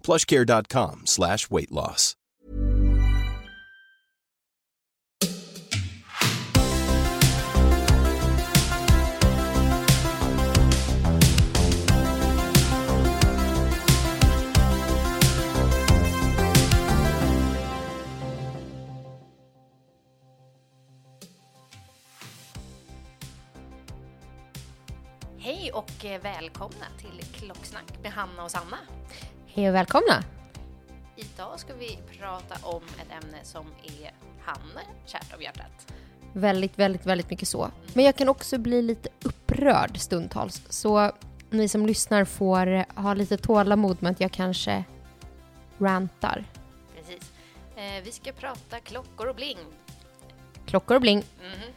plushcare.com slash weight loss. Hej och eh, välkomna till Klocksnack med Hanna och Sanna. Hej och välkomna! Idag ska vi prata om ett ämne som är Hanne kärt om hjärtat. Väldigt, väldigt, väldigt mycket så. Men jag kan också bli lite upprörd stundtals. Så ni som lyssnar får ha lite tålamod med att jag kanske rantar. Precis. Eh, vi ska prata klockor och bling. Klockor och bling. Mhm.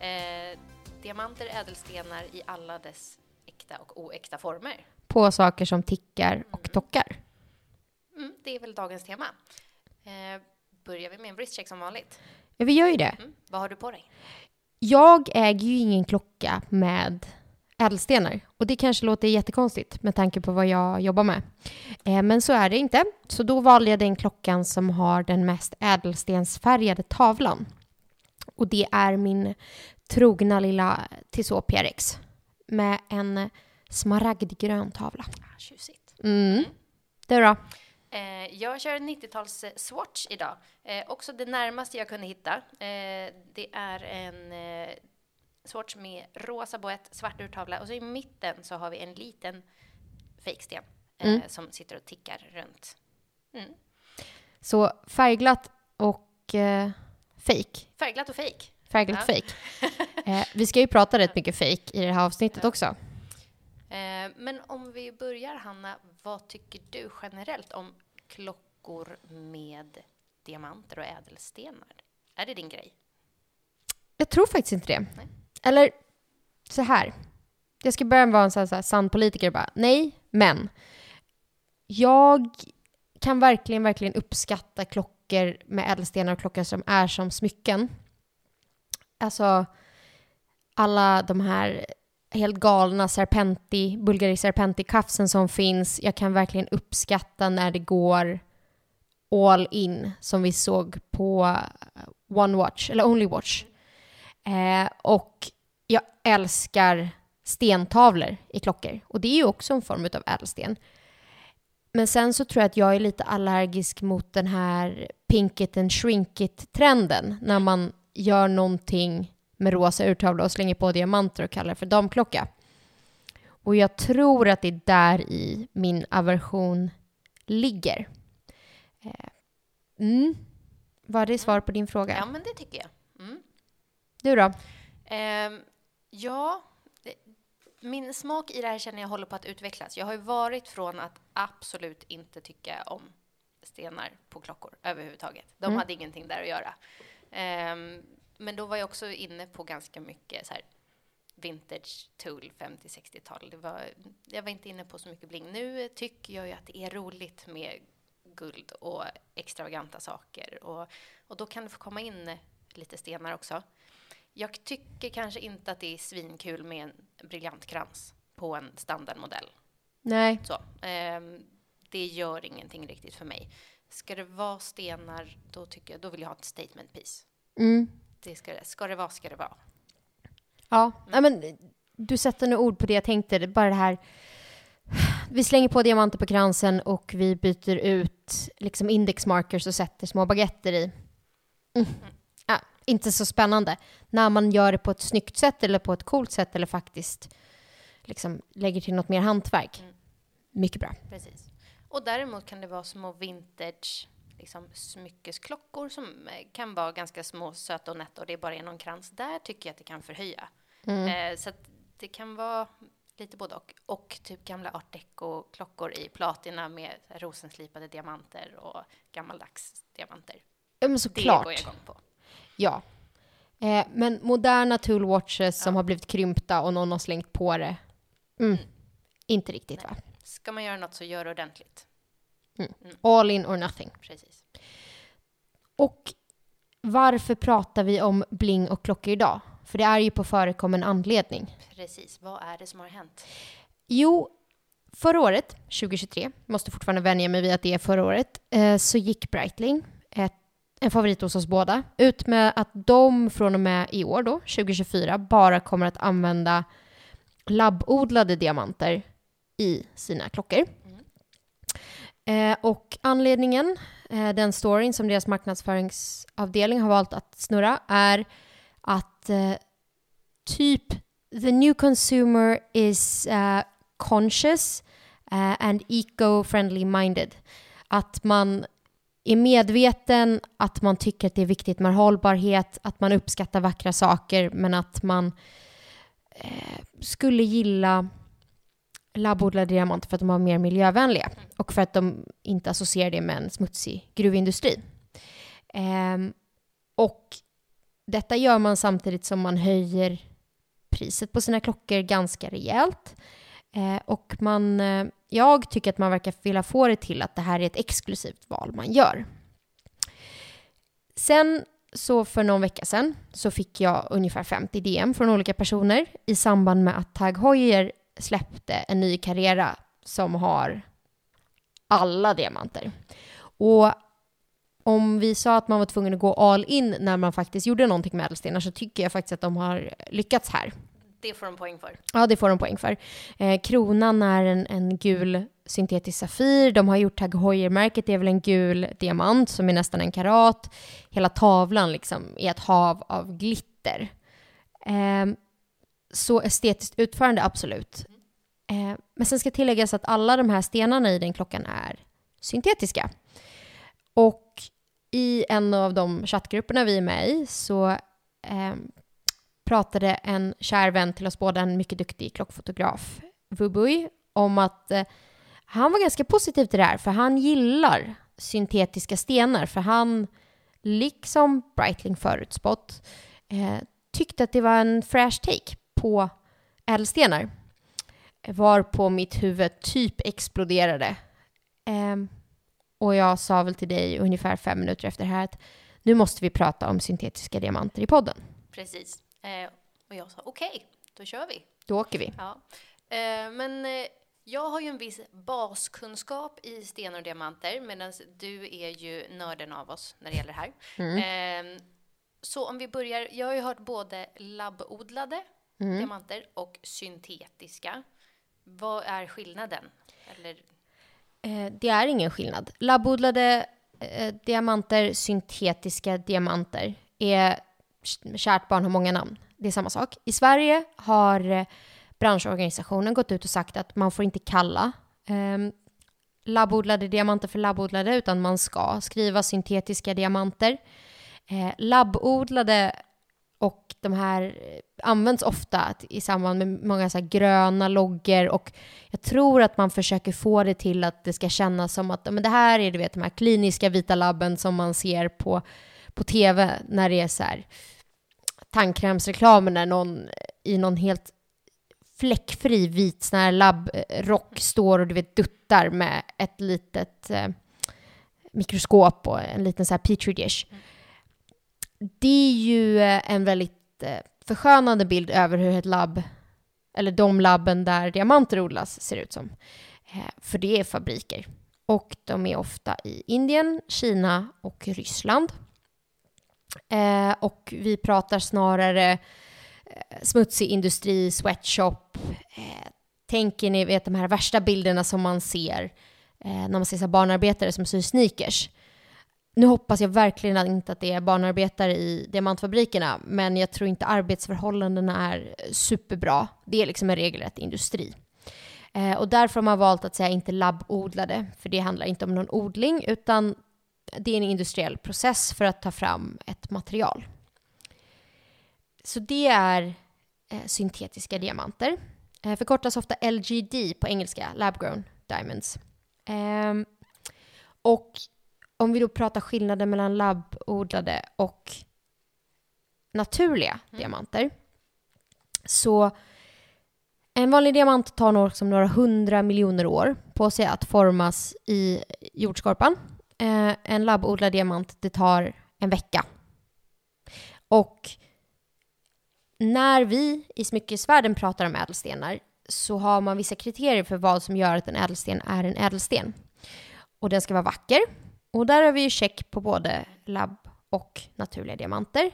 Eh, diamanter, ädelstenar i alla dess äkta och oäkta former. På saker som tickar och tockar. Mm, det är väl dagens tema. Eh, börjar vi med en wristcheck som vanligt. Ja, vi gör ju det. Mm, vad har du på dig? Jag äger ju ingen klocka med ädelstenar. Och det kanske låter jättekonstigt med tanke på vad jag jobbar med. Eh, men så är det inte. Så då valde jag den klockan som har den mest ädelstensfärgade tavlan. Och det är min trogna lilla Tissot PRX med en smaragdgrön tavla. Ah, tjusigt. Mm. Du då? Eh, jag kör en 90-tals Swatch idag. Eh, också det närmaste jag kunde hitta. Eh, det är en eh, Swatch med rosa boett, svart urtavla och så i mitten så har vi en liten fejksten eh, Mm. som sitter och tickar runt. Mm. Så färgglatt och eh, fake. Färgglatt och fejk. Färgglatt Ja. fake. Eh, vi ska ju prata rätt mycket fake i det här avsnittet också. Eh, men om vi börjar, Hanna, vad tycker du generellt om klockor med diamanter och ädelstenar? Är det din grej? Jag tror faktiskt inte det. Nej. Eller så här. Jag ska börja vara en sån här, sann politiker och bara nej, men. Jag kan verkligen, verkligen uppskatta klockor med ädelstenar och klockor som är som smycken. Alltså alla de här helt galna Serpenti, Bulgari Serpenti-kafsen som finns. Jag kan verkligen uppskatta när det går all in som vi såg på eh, One Watch, eller Only Watch. Eh, och jag älskar stentavlor i klockor. Och det är ju också en form av ädelsten. Men sen så tror jag att jag är lite allergisk mot den här pink it and shrink it-trenden. När man gör någonting med rosa urtavla och slänger på diamanter och kallar det för damklocka. Och jag tror att det är där i min aversion ligger. Eh, Mm. Var det svar på din fråga? Ja, men det tycker jag. Mm. Du då? Ehm, ja, det, min smak i det här känner jag håller på att utvecklas. Jag har ju varit från att absolut inte tycka om stenar på klockor överhuvudtaget. De Mm. hade ingenting där att göra. Ehm, men då var jag också inne på ganska mycket så här vintage tool 50-60-tal. Det var, jag var inte inne på så mycket bling. Nu tycker jag ju att det är roligt med guld och extravaganta saker. Och, och då kan det få komma in lite stenar också. Jag tycker kanske inte att det är svinkul med en briljantkrans på en standardmodell. Nej. Så, ehm, det gör ingenting riktigt för mig. Ska det vara stenar, då, tycker jag, då vill jag ha ett statement piece. Mm. Det ska, ska det vara, ska det vara. Ja, ja men du sätter nu ord på det jag tänkte. Bara det här. Vi slänger på diamanter på kransen och vi byter ut liksom index markers och sätter små baguetter i. Mm. Ja, inte så spännande. När man gör det på ett snyggt sätt eller på ett coolt sätt eller faktiskt liksom lägger till något mer hantverk. Mycket bra. Precis. Och däremot kan det vara små vintage liksom, smyckesklockor som eh, kan vara ganska små, söta och nätta och det är bara någon krans. Där tycker jag att det kan förhöja. Eh, så att det kan vara lite både och. Och typ gamla art deco-klockor i platina med rosenslipade diamanter och gammaldags diamanter. Ja, men Det såklart. går jag igång på. Ja. Eh, men moderna toolwatches som har blivit krympta och någon har slängt på det. Mm. Inte riktigt va? Ska man göra något så gör det ordentligt. All in or nothing. Precis. Och varför pratar vi om bling och klockor idag? För det är ju på förekommen anledning. Precis. Vad är det som har hänt? Jo, förra året, 2023, måste fortfarande vänja mig vid att det är förra året, eh, så gick Breitling, en favorit hos oss båda, ut med att de från och med i år då, 2024, bara kommer att använda labbodlade diamanter i sina klockor. Eh, och anledningen, eh, den storyn som deras marknadsföringsavdelning har valt att snurra, är att eh, typ the new consumer is uh, conscious uh, and eco-friendly minded. Att man är medveten, att man tycker att det är viktigt med hållbarhet, att man uppskattar vackra saker, men att man eh, skulle gilla labbodlade diamanter för att de var mer miljövänliga och för att de inte associerar det med en smutsig gruvindustri. Ehm, och detta gör man samtidigt som man höjer priset på sina klockor ganska rejält. Eh, och man, eh, jag tycker att man verkar vilja få det till att det här är ett exklusivt val man gör. Sen så för någon vecka sedan så fick jag ungefär 50 DM från olika personer i samband med att Tag Heuer släppte en ny Carrera som har alla diamanter. Och om vi sa att man var tvungen att gå all in när man faktiskt gjorde någonting med ädelstenar så tycker jag faktiskt att de har lyckats här. Det får de poäng för. Ja, det får de poäng för. Eh, kronan är en, en gul syntetisk safir. De har gjort Tag Heuer-märket, det är väl en gul diamant som är nästan en karat. Hela tavlan liksom är ett hav av glitter. Eh, så estetiskt utförande, absolut. Eh, men sen ska tilläggas att alla de här stenarna i den klockan är syntetiska. Och i en av de chattgrupperna vi är med i så eh, pratade en kär vän till oss båda, en mycket duktig klockfotograf, Vubui, om att eh, han var ganska positiv till det här, för han gillar syntetiska stenar, för han, liksom Breitling förutspått, eh, tyckte att det var en fresh take på ädelstenar. Var på mitt huvud typ exploderade. Ehm, och jag sa väl till dig ungefär fem minuter efter det här att nu måste vi prata om syntetiska diamanter i podden. Precis. Eh, och jag sa okej, då kör vi. Då åker vi. Ja. Eh, men eh, jag har ju en viss baskunskap i stenar och diamanter medan du är ju nörden av oss när det gäller det här. Eh, så om vi börjar, jag har ju hört både labbodlade diamanter och syntetiska. Vad är skillnaden? Eller, Eh, det är ingen skillnad. Labbodlade eh, diamanter, syntetiska diamanter, är kärt barn har många namn. Det är samma sak. I Sverige har eh, branschorganisationen gått ut och sagt att man får inte kalla eh, labbodlade diamanter för labbodlade, utan man ska skriva syntetiska diamanter. Eh, labbodlade och de här eh, används ofta i samband med många så här gröna loggor och jag tror att man försöker få det till att det ska kännas som att men det här är du vet, de här kliniska vita labben som man ser på, på tv när det är så här tandkrämsreklamen när någon eh, i någon helt fläckfri vit sån här labbrock eh, står och du vet duttar med ett litet eh, mikroskop och en liten så här petri dish. Mm. Det är ju eh, en väldigt eh, förskönande bild över hur ett labb, eller de labben där diamanter odlas, ser ut som. Eh, för det är fabriker. Och de är ofta i Indien, Kina och Ryssland. Och vi pratar snarare smutsig industri, sweatshop. Tänker ni vet de här värsta bilderna som man ser när man ser så barnarbetare som syr sneakers. Nu hoppas jag verkligen inte att det är barnarbetare i diamantfabrikerna, men jag tror inte arbetsförhållandena är superbra. Det är liksom en regelrätt industri. Eh, och därför har man valt att säga inte labbodlade, för det handlar inte om någon odling, utan det är en industriell process för att ta fram ett material. Så det är eh, syntetiska diamanter. Eh, förkortas ofta LGD på engelska, lab grown diamonds. Eh, och om vi då pratar skillnaden mellan labbodlade och naturliga mm. diamanter. Så en vanlig diamant tar nog som några hundra miljoner år på sig att formas i jordskorpan. Eh, en labbodlad diamant, det tar en vecka. Och när vi i smyckesvärlden pratar om ädelstenar så har man vissa kriterier för vad som gör att en ädelsten är en ädelsten. Och den ska vara vacker. Och där har vi ju check på både labb och naturliga diamanter.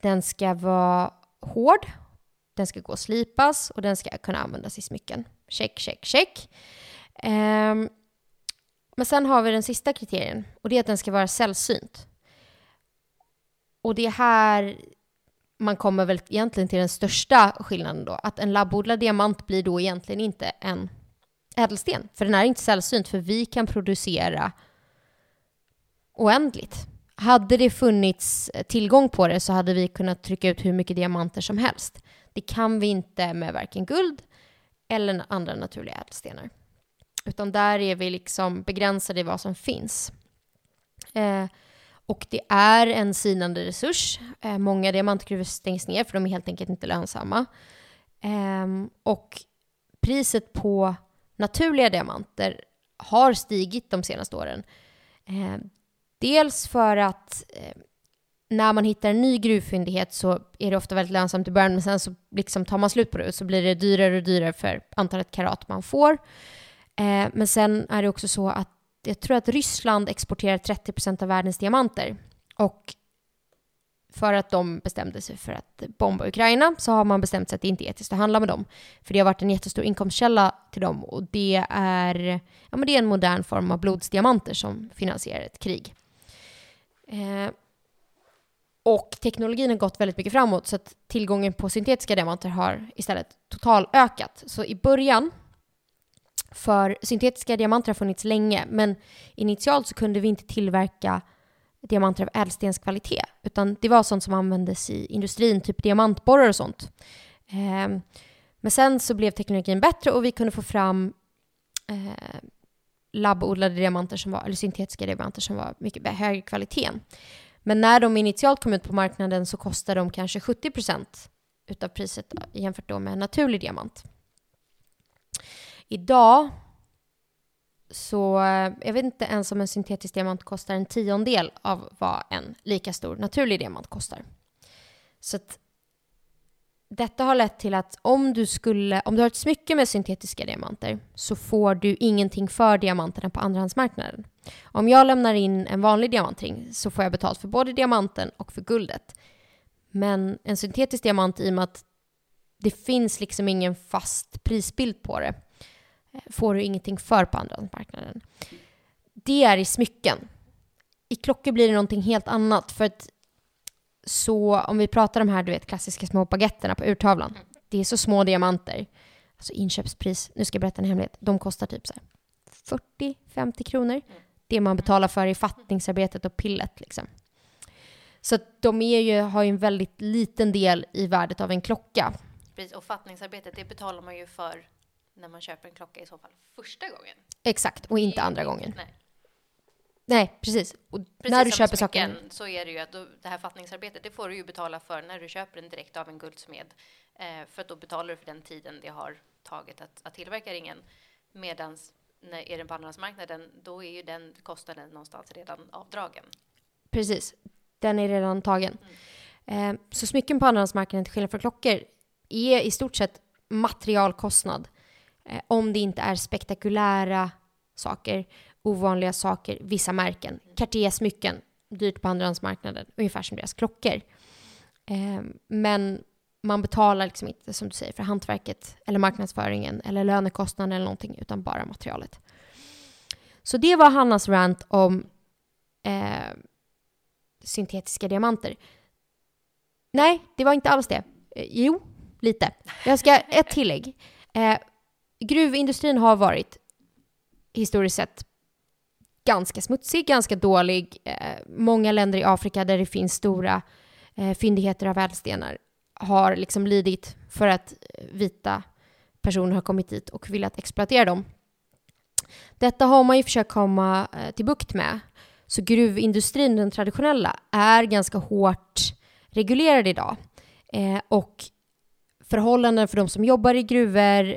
Den ska vara hård, den ska gå att slipas och den ska kunna användas i smycken. Check, check, check. Um, men sen har vi den sista kriterien och det är att den ska vara sällsynt. Och det är här man kommer väl egentligen till den största skillnaden då, att en labbodlad diamant blir då egentligen inte en ädelsten, för den är inte sällsynt, för vi kan producera oändligt. Hade det funnits eh, tillgång på det så hade vi kunnat trycka ut hur mycket diamanter som helst. Det kan vi inte med varken guld eller andra naturliga ädelstenar. Utan där är vi liksom begränsade i vad som finns. Eh, och det är en sinande resurs. Eh, många diamantgruvor stängs ner för de är helt enkelt inte lönsamma. Eh, och priset på naturliga diamanter har stigit de senaste åren. Eh, Dels för att eh, när man hittar en ny gruvfyndighet så är det ofta väldigt lönsamt i början, men sen så liksom tar man slut på det och så blir det dyrare och dyrare för antalet karat man får. Eh, men sen är det också så att jag tror att Ryssland exporterar 30 av världens diamanter. Och för att de bestämde sig för att bomba Ukraina så har man bestämt sig att det inte är etiskt att handla med dem. För det har varit en jättestor inkomstkälla till dem och det är, ja, men det är en modern form av blodsdiamanter som finansierar ett krig. Eh, och teknologin har gått väldigt mycket framåt så att tillgången på syntetiska diamanter har istället totalökat. Så i början för syntetiska diamanter har funnits länge, men initialt så kunde vi inte tillverka diamanter av ädelstenskvalitet, utan det var sånt som användes i industrin, typ diamantborrar och sånt. Eh, men sen så blev teknologin bättre och vi kunde få fram eh, labbodlade diamanter som var, eller syntetiska diamanter som var mycket högre kvalitet. Men när de initialt kom ut på marknaden så kostade de kanske 70% utav priset jämfört då med en naturlig diamant. Idag så, eh, jag vet inte ens om en syntetisk diamant kostar en tiondel av vad en lika stor naturlig diamant kostar. Så att detta har lett till att om du, skulle, om du har ett smycke med syntetiska diamanter så får du ingenting för diamanterna på andrahandsmarknaden. Om jag lämnar in en vanlig diamantring så får jag betalt för både diamanten och för guldet. Men en syntetisk diamant, i och med att det finns liksom ingen fast prisbild på det, eh, får du ingenting för på andrahandsmarknaden. Det är i smycken. I klockor blir det någonting helt annat. För att så om vi pratar om de här du vet, klassiska små baguetterna på urtavlan. Det är så små diamanter. Alltså inköpspris, nu ska jag berätta en hemlighet. De kostar typ 40-50 kronor. Det man betalar för i fattningsarbetet och pillet liksom. Så de är ju, har ju en väldigt liten del i värdet av en klocka. Precis, och fattningsarbetet det betalar man ju för när man köper en klocka i så fall första gången. Exakt, och inte andra gången. Nej. Nej, precis. Och precis när du köper saker... så är det ju att då, det här fattningsarbetet, det får du ju betala för när du köper den direkt av en guldsmed. Eh, för att då betalar du för den tiden det har tagit att, att tillverka ringen. Medan när är den på andrahandsmarknaden, då är ju den kostnaden någonstans redan avdragen. Precis, den är redan tagen. Eh, så smycken på andrahandsmarknaden till skillnad från klockor är i stort sett materialkostnad. Eh, om det inte är spektakulära saker, ovanliga saker, vissa märken. Cartier-smycken, dyrt på andrahandsmarknaden, ungefär som deras klockor. Eh, men man betalar liksom inte, som du säger, för hantverket eller marknadsföringen eller lönekostnaden eller någonting, utan bara materialet. Så det var Hannas rant om eh, syntetiska diamanter. Nej, det var inte alls det. Eh, jo, lite. Jag ska, ett tillägg. Eh, gruvindustrin har varit historiskt sett ganska smutsig, ganska dålig. Eh, många länder i Afrika där det finns stora eh, fyndigheter av ädelstenar har liksom lidit för att vita personer har kommit dit och velat exploatera dem. Detta har man ju försökt komma eh, till bukt med. Så gruvindustrin, den traditionella, är ganska hårt reglerad idag. Eh, och förhållanden för de som jobbar i gruvor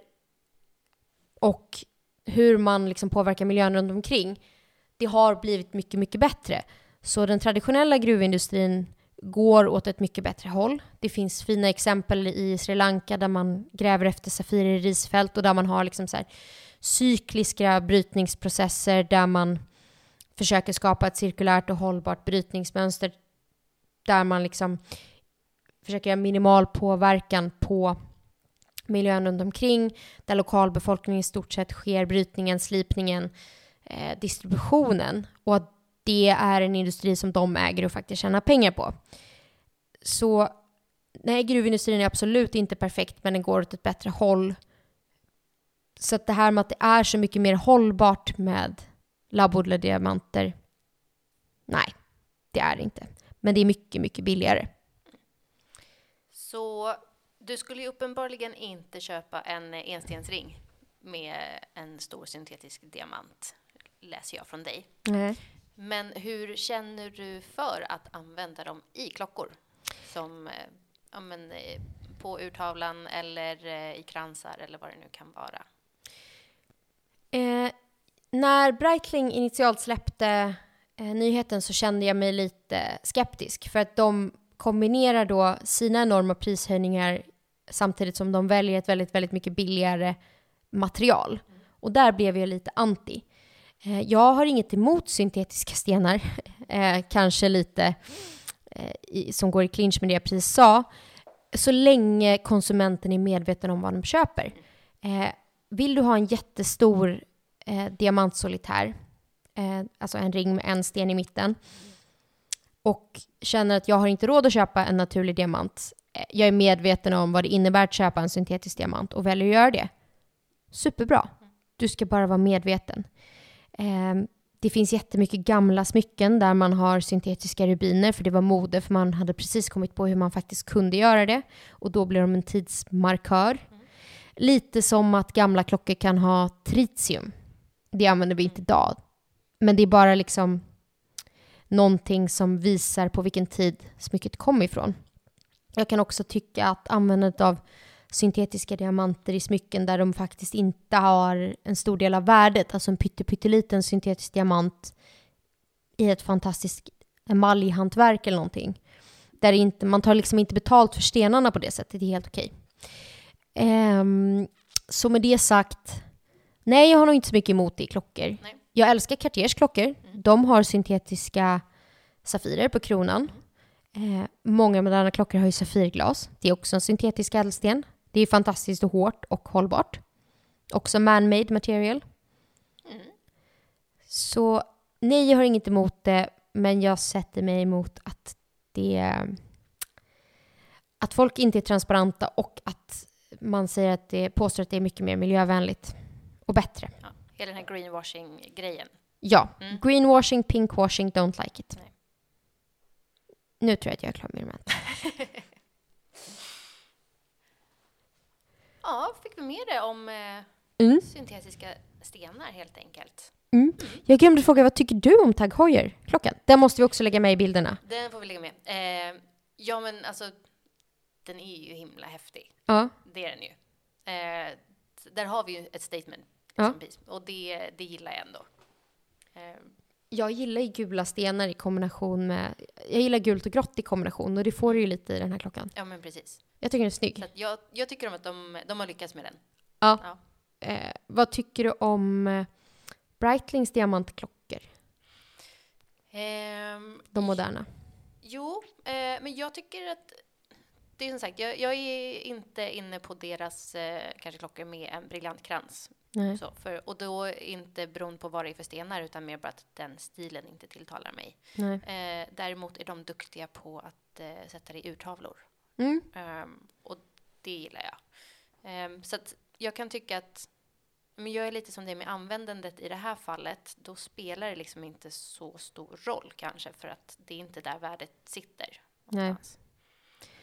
och hur man liksom påverkar miljön runt omkring, det har blivit mycket, mycket bättre. Så den traditionella gruvindustrin går åt ett mycket bättre håll. Det finns fina exempel i Sri Lanka där man gräver efter safirer i risfält och där man har liksom så här cykliska brytningsprocesser där man försöker skapa ett cirkulärt och hållbart brytningsmönster där man liksom försöker göra minimal påverkan på miljön runt omkring, där lokalbefolkningen i stort sett sker brytningen, slipningen, eh, distributionen och att det är en industri som de äger och faktiskt tjänar pengar på. Så nej, gruvindustrin är absolut inte perfekt, men den går åt ett bättre håll. Så att det här med att det är så mycket mer hållbart med labbodlade diamanter, nej, det är det inte. Men det är mycket, mycket billigare. Så du skulle ju uppenbarligen inte köpa en enstensring med en stor syntetisk diamant, läser jag från dig. Nej. Men hur känner du för att använda dem i klockor? Som eh, ja, men, eh, på urtavlan eller eh, i kransar eller vad det nu kan vara. Eh, när Breitling initialt släppte eh, nyheten så kände jag mig lite skeptisk för att de kombinerar då sina enorma prishöjningar samtidigt som de väljer ett väldigt, väldigt mycket billigare material. Och där blev jag lite anti. Eh, jag har inget emot syntetiska stenar, eh, kanske lite eh, som går i clinch med det jag precis sa, så länge konsumenten är medveten om vad de köper. Vill du ha en jättestor diamantsolitär, alltså en ring med en sten i mitten, och känner att jag har inte råd att köpa en naturlig diamant, jag är medveten om vad det innebär att köpa en syntetisk diamant och väljer att göra det. Superbra. Du ska bara vara medveten. Eh, det finns jättemycket gamla smycken där man har syntetiska rubiner för det var mode för man hade precis kommit på hur man faktiskt kunde göra det och då blir de en tidsmarkör. Lite som att gamla klockor kan ha tritium. Det använder vi inte idag. Men det är bara liksom någonting som visar på vilken tid smycket kom ifrån. Jag kan också tycka att användandet av syntetiska diamanter i smycken där de faktiskt inte har en stor del av värdet, alltså en pytteliten syntetisk diamant i ett fantastiskt emaljhantverk eller någonting. Där inte, man tar liksom inte betalt för stenarna på det sättet, det är helt okej. Ehm, så med det sagt, nej jag har nog inte så mycket emot det i klockor. Nej. Jag älskar Cartiers klockor. De har syntetiska safirer på kronan. Eh, många moderna klockor har ju safirglas. Det är också en syntetisk ädelsten. Det är fantastiskt och hårt och hållbart. Också man-made material. Så nej, jag har inget emot det, men jag sätter mig emot att det... Att folk inte är transparenta och att man säger att det, påstår att det är mycket mer miljövänligt och bättre. Ja, hela den här greenwashing-grejen. Ja, Mm. greenwashing, pinkwashing, don't like it. Nej. Nu tror jag att jag är klar med det. Ja, fick vi med det om eh, Mm. syntetiska stenar helt enkelt. Mm. Jag glömde fråga, vad tycker du om Tag Heuer-klockan? Den måste vi också lägga med i bilderna. Den får vi lägga med. Eh, ja, men alltså, den är ju himla häftig. Ja. Det är den ju. Eh, där har vi ju ett statement Ja. som pris. Och det, det gillar jag ändå. Eh, Jag gillar ju gula stenar i kombination med... Jag gillar gult och grått i kombination och det får du ju lite i den här klockan. ja, men precis. Jag tycker den är snygg. Jag, jag tycker om att de, de har lyckats med den. Ja. Ja. Eh, vad tycker du om eh, Breitlings diamantklockor? Ehm, De moderna. Jo, eh, men jag tycker att det är som sagt, jag, jag är inte inne på deras eh, kanske klockor med en briljantkrans. Nej. Så, för, och då inte beroende på vad det är för stenar utan mer bara att den stilen inte tilltalar mig. Eh, däremot är de duktiga på att eh, sätta det i urtavlor. Mm. Ehm, och det gillar jag. Ehm, så att jag kan tycka att men jag är lite som det med användandet i det här fallet. Då spelar det liksom inte så stor roll kanske för att det är inte där värdet sitter.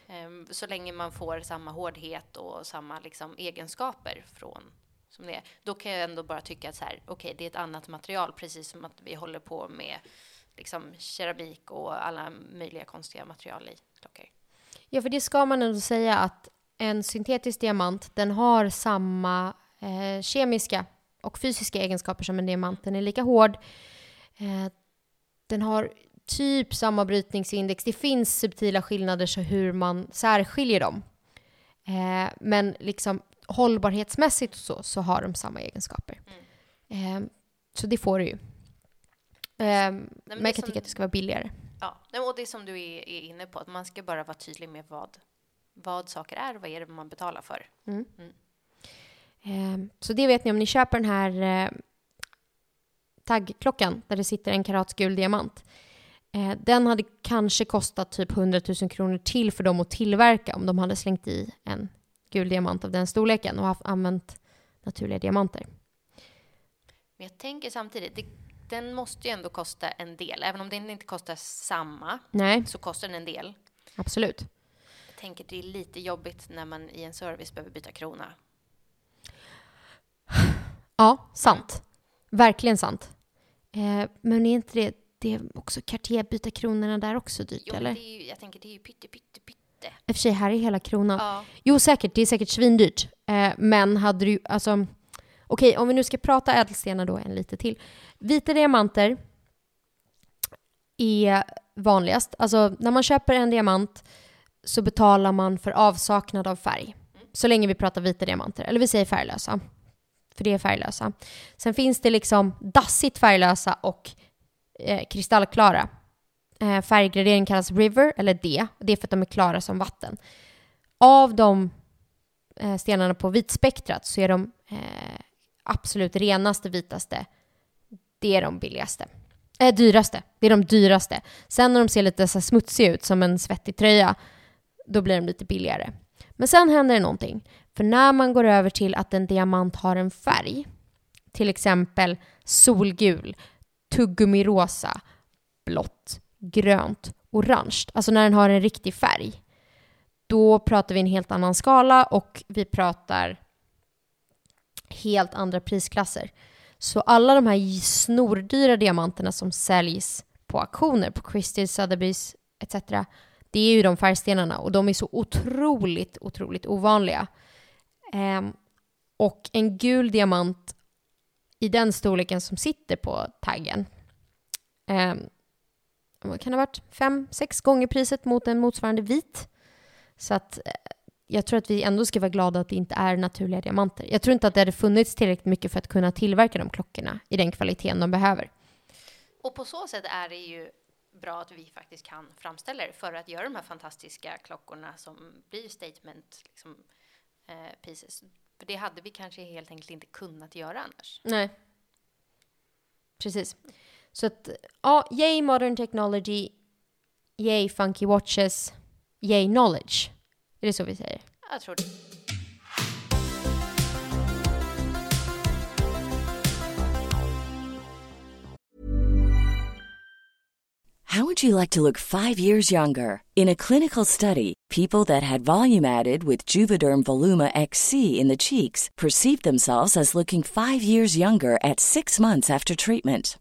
Ehm, så länge man får samma hårdhet och samma liksom, egenskaper från som det är, då kan jag ändå bara tycka att så här, okej, det är ett annat material, precis som att vi håller på med liksom keramik och alla möjliga konstiga material i klockor. Ja, för det ska man ändå säga att en syntetisk diamant, den har samma eh, kemiska och fysiska egenskaper som en diamant. Den är lika hård. Eh, den har typ samma brytningsindex. Det finns subtila skillnader så hur man särskiljer dem. Eh, men liksom hållbarhetsmässigt och så, så har de samma egenskaper. Eh, så det får du ju. Eh, men jag kan som- tycka att det ska vara billigare. Ja, nej, och det är som du är, är inne på, att man ska bara vara tydlig med vad, vad saker är och vad är det man betalar för. Eh, Så det vet ni om ni köper den här eh, taggklockan där det sitter en karats gul diamant. Eh, den hade kanske kostat typ 100 000 kronor till för dem att tillverka om de hade slängt i en gul diamant av den storleken och haft, använt naturliga diamanter. Men jag tänker samtidigt, det, den måste ju ändå kosta en del. Även om den inte kostar samma, Nej, så kostar den en del. absolut. Jag tänker det är lite jobbigt när man i en service behöver byta krona. Ja, sant. Verkligen sant. Eh, men är inte det, det är också Cartier byta kronorna där också dyrt Jo, eller? ju, jag tänker det är ju pytte, pytte, pytte. I och för sig, här är hela kronan. Ja. Jo, säkert. Det är säkert svindyrt. Eh, men hade du, alltså... Okej, om vi nu ska prata ädelstenar då en lite till. Vita diamanter är vanligast. Alltså, när man köper en diamant så betalar man för avsaknad av färg. Så länge vi pratar vita diamanter. Eller vi säger färglösa. För det är färglösa. Sen finns det liksom dassigt färglösa och eh, kristallklara. Eh, färggradering kallas river, eller D. Det är för att de är klara som vatten. Av de eh, stenarna på vitspektrat så är de eh, absolut renaste, vitaste, det är de billigaste. Eh, dyraste. Det är de dyraste. Sen när de ser lite så smutsiga ut, som en svettig tröja, då blir de lite billigare. Men sen händer det någonting. För när man går över till att en diamant har en färg, till exempel solgul, tuggummirosa, blått, grönt, orange, alltså när den har en riktig färg, då pratar vi en helt annan skala och vi pratar helt andra prisklasser. Så alla de här snordyra diamanterna som säljs på auktioner, på Christie's, Sotheby's etc. Det är ju de färgstenarna och de är så otroligt, otroligt ovanliga. Um, och en gul diamant i den storleken som sitter på taggen um, vad kan det ha varit? Fem, sex gånger priset mot en motsvarande vit. Så att eh, jag tror att vi ändå ska vara glada att det inte är naturliga diamanter. Jag tror inte att det hade funnits tillräckligt mycket för att kunna tillverka de klockorna i den kvaliteten de behöver. Och på så sätt är det ju bra att vi faktiskt kan framställa det för att göra de här fantastiska klockorna som blir statement liksom, eh, pieces. För det hade vi kanske helt enkelt inte kunnat göra annars. Nej. Precis. Så att, ja, yay modern technology, yay funky watches, yay knowledge. Är det så vi säger? Jag tror det. How would you like to look five years younger? In a clinical study, people that had volume added with Juvederm Voluma XC in the cheeks perceived themselves as looking five years younger at six months after treatment.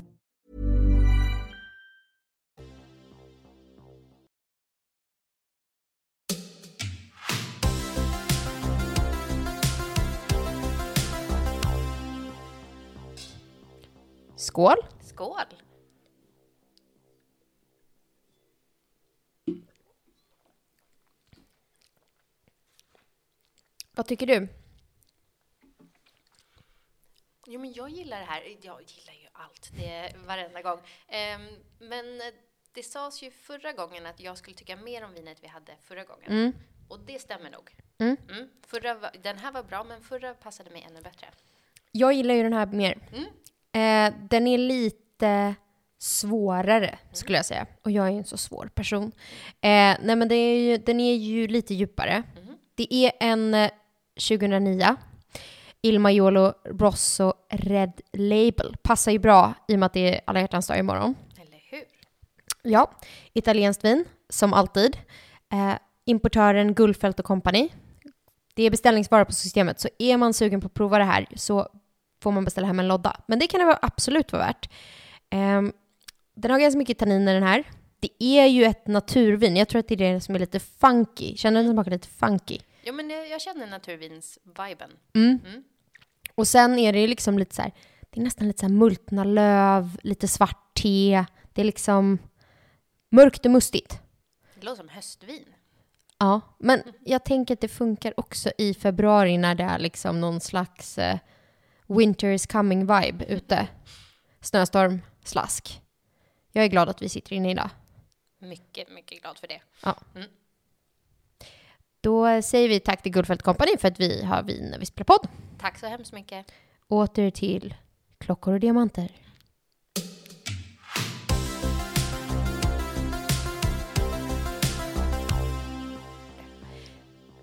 Skål! Skål! Vad tycker du? Jo, men jag gillar det här. Jag gillar ju allt, det varenda gång. Ehm, men det sades ju förra gången att jag skulle tycka mer om vinet vi hade förra gången. Mm. Och det stämmer nog. Mm. Mm. Förra, den här var bra, men förra passade mig ännu bättre. Jag gillar ju den här mer. Mm. Eh, den är lite svårare, skulle jag säga. Och jag är ju en så svår person. Eh, nej, men är ju, den är ju lite djupare. Det är en eh, 2009. Il Maiolo Rosso Red Label. Passar ju bra i och med att det är alla hjärtans dag imorgon. Eller hur? Ja, italienskt vin, som alltid. Eh, importören Gullfelt och Company. Det är beställningsvara på systemet, så är man sugen på att prova det här så får man beställa hem en lodda. Men det kan det vara absolut vara värt. Ehm, den har ganska mycket tanniner den här. Det är ju ett naturvin. Jag tror att det är det som är lite funky. Känner du den smakar lite funky? Jo, men jag, jag känner naturvins-viben. Mm. Mm. Och sen är det ju liksom lite så här, det är nästan lite så här multna löv, lite svart te. Det är liksom mörkt och mustigt. Det låter som höstvin. Ja, men jag tänker att det funkar också i februari när det är liksom någon slags eh, winter is coming vibe ute. Snöstorm, slask. Jag är glad att vi sitter inne idag. Mycket, mycket glad för det. Ja. Mm. Då säger vi tack till Guldfält Company för att vi har vin när vi spelar podd. Tack så hemskt mycket. Åter till klockor och diamanter.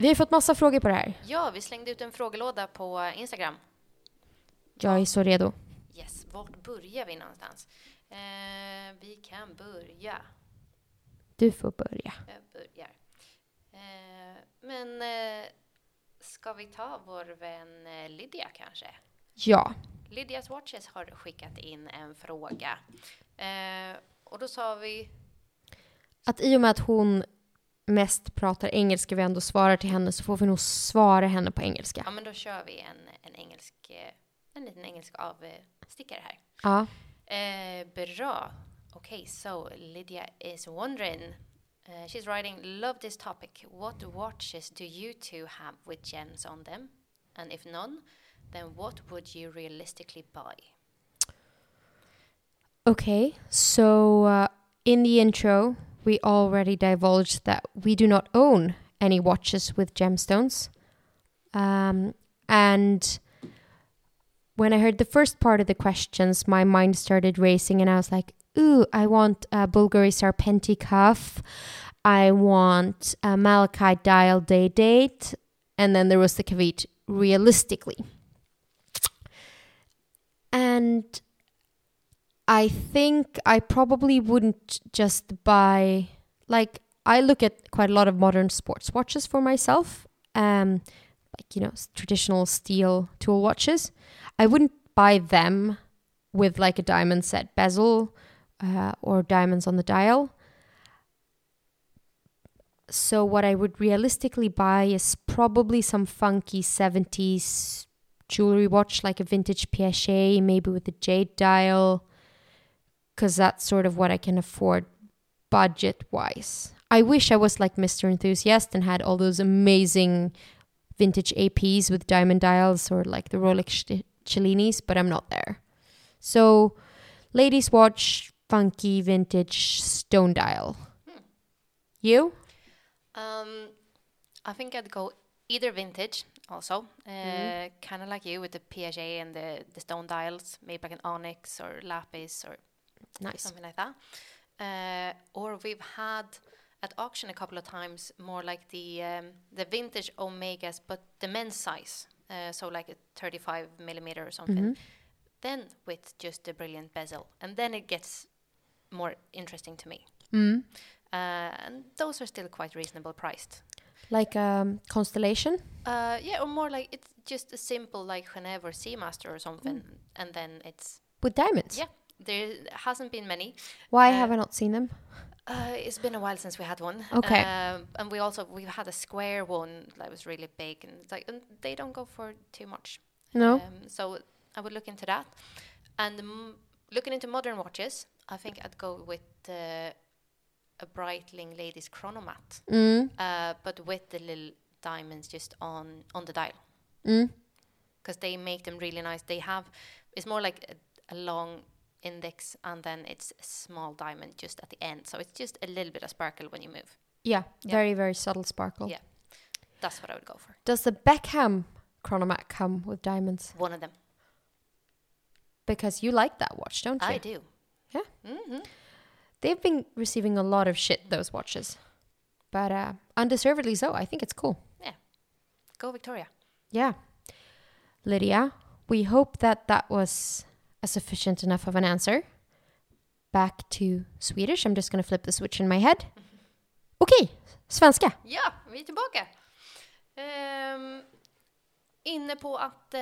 Vi har fått massa frågor på det här. Ja, vi slängde ut en frågelåda på Instagram. Jag är så redo. Yes, vart börjar vi någonstans? Eh, vi kan börja. Du får börja. Jag börjar. Eh, men eh, ska vi ta vår vän eh, Lydia kanske? Ja. Lydias Watches har skickat in en fråga. Eh, och då sa vi, Att i och med att hon mest pratar engelska vi ändå svarar till henne så får vi nog svara henne på engelska. ja men då kör vi en, en engelsk, eh, en liten engelsk avstickare här. Ja. Eh, bra. Okay, so Lydia is wondering. Uh, she's writing, love this topic. What watches do you two have with gems on them? And if none, then what would you realistically buy? Okay, so uh, in the intro, we already divulged that we do not own any watches with gemstones. Um, and when I heard the first part of the questions, my mind started racing, and I was like, ooh, I want a Bulgari Serpenti cuff. I want a Malachite dial day date. And then there was the caveat, realistically. And I think I probably wouldn't just buy like I look at quite a lot of modern sports watches for myself. Um like you know, traditional steel tool watches. I wouldn't buy them with like a diamond set bezel uh, or diamonds on the dial. so what I would realistically buy is probably some funky 70s jewelry watch, like a vintage Piaget, maybe with a jade dial, because that's sort of what I can afford budget wise. I wish I was like Mr. Enthusiast and had all those amazing vintage APs with diamond dials or like the Rolex Cellinis, but I'm not there. So, ladies' watch, funky vintage stone dial. You? Um, I think I'd go either vintage also, uh, Mm. kind of like you with the Piaget and the, the stone dials, maybe like an onyx or lapis or Nice. something like that. Uh, or we've had at auction a couple of times more like the um, the vintage Omegas, but the men's size, uh, so like a 35 millimeter or something. Mm-hmm. Then with just a brilliant bezel, and then it gets more interesting to me. Mm. Uh, and those are still quite reasonable priced. Like um, Constellation? Uh, yeah, or more like it's just a simple like Genève or Seamaster or something, and then it's With diamonds? yeah. There hasn't been many. Why Uh, have I not seen them? Uh, it's been a while since we had one. Okay. Um, and we also we've had a square one that was really big, and it's like and they don't go for too much. No? Um, so I would look into that. And mm, looking into modern watches, I think I'd go with uh, a Breitling Ladies Chronomat, Mm. uh, but with the little diamonds just on on the dial, Mm. because they make them really nice. They have it's more like a, a long index, and then it's a small diamond just at the end. So it's just a little bit of sparkle when you move. Yeah, Yeah. very, very subtle sparkle. Yeah, that's what I would go for. Does the Beckham Chronomat come with diamonds? One of them. Because you like that watch, don't you? I do. Yeah. hmm They've been receiving a lot of shit, those watches. But uh, undeservedly so. I think it's cool. Yeah. Go Victoria. Yeah. Lydia, we hope that that was a sufficient enough of an answer. Back to Swedish. I'm just to flip the switch in my head. Okej, svenska. Ja, vi är tillbaka. Ehm, inne på att eh,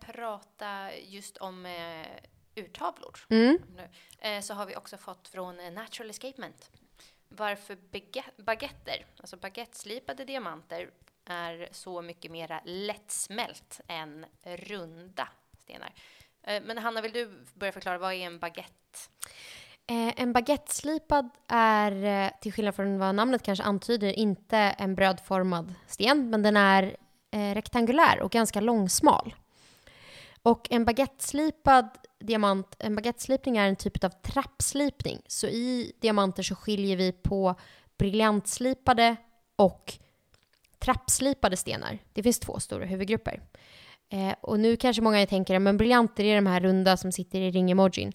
prata just om eh, urtavlor. Mm. Nu, eh, så har vi också fått från Natural Escapement varför baguette- baguetter, alltså baguetteslipade diamanter, är så mycket mera lättsmält än runda stenar. Eh, men Hanna, vill du börja förklara, vad är en baguette? Eh, en baguetteslipad är, eh, till skillnad från vad namnet kanske antyder, inte en brödformad sten, men den är eh, rektangulär och ganska långsmal. Och en baguetteslipad diamant, en baguetteslipning är en typ av trappslipning. Så i diamanter så skiljer vi på briljantslipade och trappslipade stenar. Det finns två stora huvudgrupper. Eh, och nu kanske många tänker, men briljanter är de här runda som sitter i ring-emojin.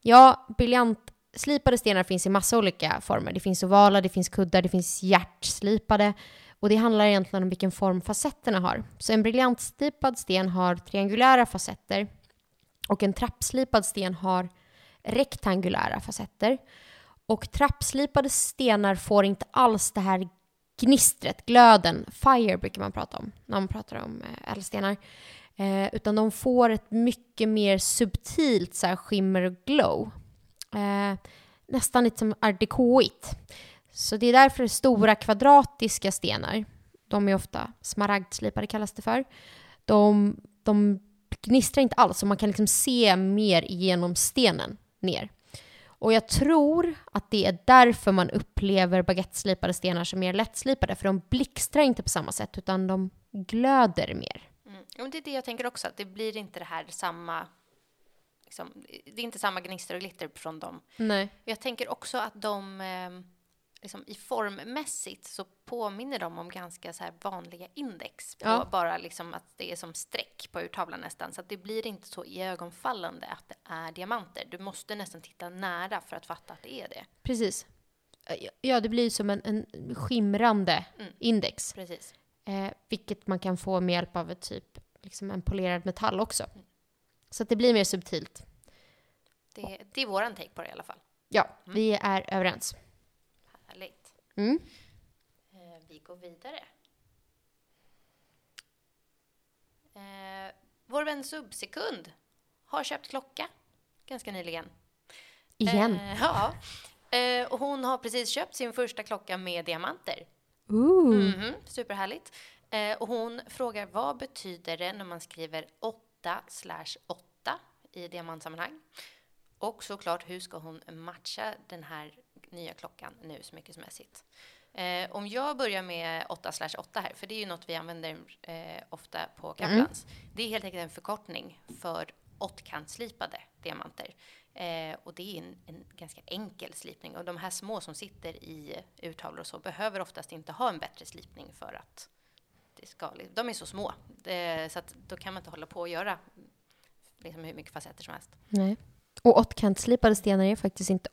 Ja, briljantslipade stenar finns i massa olika former. Det finns ovala, det finns kuddar, det finns hjärtslipade. Och det handlar egentligen om vilken form facetterna har. Så en briljantslipad sten har triangulära facetter och en trappslipad sten har rektangulära facetter. Och trappslipade stenar får inte alls det här gnistret, glöden, fire brukar man prata om när man pratar om eh, ädelstenar. Eh, utan de får ett mycket mer subtilt så här, skimmer och glow. Eh, nästan lite som art decoigt. Så det är därför stora kvadratiska stenar, de är ofta smaragdslipade kallas det för, de, de gnistrar inte alls och man kan liksom se mer genom stenen ner. Och jag tror att det är därför man upplever baguetteslipade stenar som mer lättslipade, för de blixtrar inte på samma sätt utan de glöder mer. Mm. Ja, det är det jag tänker också, att det blir inte det här samma... Liksom, det är inte samma gnister och glitter från dem. Nej. Jag tänker också att de eh, liksom, i formmässigt så påminner de om ganska så här vanliga index. På Ja. Bara liksom att det är som streck på urtavlan nästan. Så det blir inte så iögonfallande att det är diamanter. Du måste nästan titta nära för att fatta att det är det. Precis. Ja, det blir som en, en skimrande Mm. index. Precis. Eh, vilket man kan få med hjälp av ett typ, liksom en polerad metall också. Så att det blir mer subtilt. Det, det är våran take på det i alla fall. Ja, vi är överens. Härligt. Mm. Eh, vi går vidare. Eh, vår vän Subsekund har köpt klocka ganska nyligen. Igen. Eh, ja. Och hon har precis köpt sin första klocka med diamanter. Ooh. Mhm, superhärligt. Eh, och hon frågar vad betyder det när man skriver 8 slash 8 i diamantsammanhang? Och såklart, hur ska hon matcha den här nya klockan nu smyckesmässigt? Eh, om jag börjar med 8 slash 8 här, för det är ju något vi använder eh, ofta på Kaplans. Det är helt enkelt en förkortning för åttkantsslipade diamanter. Eh, och det är en, en ganska enkel slipning. Och de här små som sitter i urtavlor och så behöver oftast inte ha en bättre slipning för att det ska, de är så små. Eh, så att då kan man inte hålla på och göra liksom hur mycket facetter som helst. Nej. Och åttkantsslipade stenar är faktiskt inte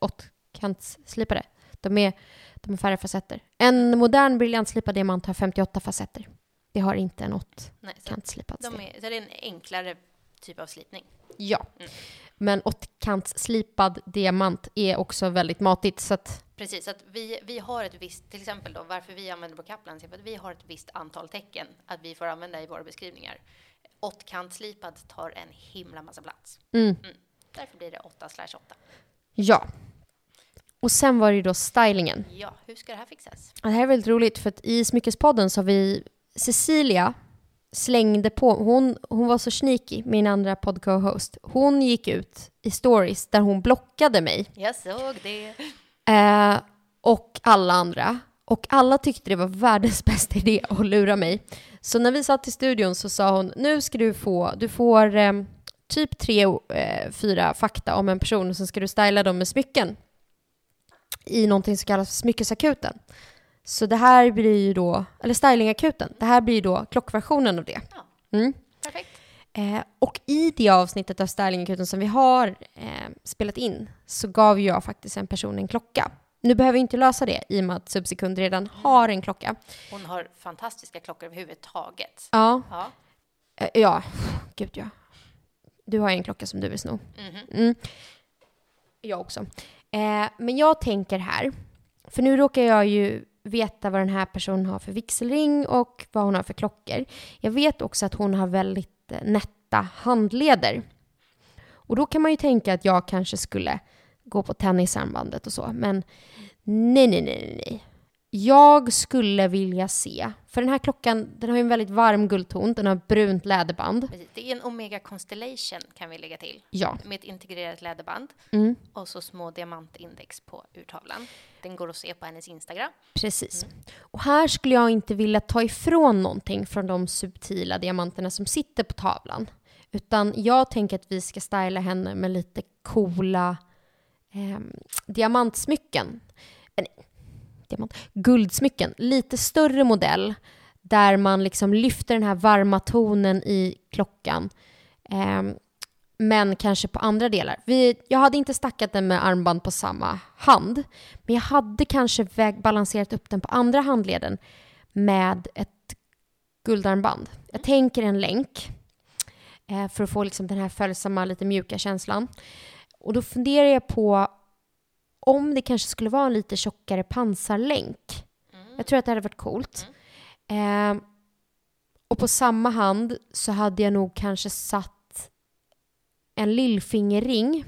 åttkantsslipade. De är, de är färre facetter. En modern briljantslipad diamant har 58 facetter. Det har inte en Nej, så åttkantsslipad de är, så det är en enklare typ av slipning. Ja. Mm. Men åttkantsslipad diamant är också väldigt matigt. Så att, Precis, så att vi, vi har ett visst, till exempel då, varför vi använder på Kaplans är för att vi har ett visst antal tecken att vi får använda i våra beskrivningar. Åttkantsslipad tar en himla massa plats. mm, Därför blir det 8 slash 8. ja. Och sen var det ju då stylingen. Ja, hur ska det här fixas? Det här är väldigt roligt för att i Smyckespodden så har vi Cecilia slängde på, hon, hon var så sneaky, min andra podcast Hon gick ut i stories där hon blockade mig Jag såg det. eh, och alla andra. Och alla tyckte det var världens bästa idé att lura mig. Så när vi satt i studion så sa hon, nu ska du få, du får eh, typ tre, eh, fyra fakta om en person och sen ska du styla dem med smycken i någonting som kallas smyckesakuten. Så det här blir ju då, eller stylingakuten, det här blir ju då klockversionen av det. Mm. Perfekt. Eh, och i det avsnittet av stylingakuten som vi har eh, spelat in så gav jag faktiskt en person en klocka. Nu behöver vi inte lösa det i och med att Subsekund redan har en klocka. Hon har fantastiska klockor överhuvudtaget. Ja, Ja. eh, ja, gud ja. Du har en klocka som du vill sno. Mhm. Mm. Jag också. Eh, men jag tänker här, för nu råkar jag ju veta vad den här personen har för vigselring och vad hon har för klockor. Jag vet också att hon har väldigt eh, nätta handleder. Och då kan man ju tänka att jag kanske skulle gå på tennisarmbandet och så, men nej, nej, nej, nej, nej. Jag skulle vilja se, för den här klockan, den har ju en väldigt varm guldton, den har brunt läderband. Precis. Det är en Omega Constellation kan vi lägga till. Ja. Med ett integrerat läderband. Mm. Och så små diamantindex på urtavlan. Den går att se på hennes Instagram. Precis. Och här skulle jag inte vilja ta ifrån någonting från de subtila diamanterna som sitter på tavlan. Utan jag tänker att vi ska styla henne med lite coola eh, diamantsmycken. Nej, diamant, guldsmycken. Lite större modell där man liksom lyfter den här varma tonen i klockan. Eh, men kanske på andra delar. Vi, jag hade inte stackat den med armband på samma hand, men jag hade kanske väg, balanserat upp den på andra handleden med ett guldarmband. Jag tänker en länk eh, för att få liksom den här följsamma, lite mjuka känslan. Och då funderar jag på om det kanske skulle vara en lite tjockare pansarlänk. Jag tror att det hade varit coolt. Eh, och på samma hand så hade jag nog kanske satt en lillfingerring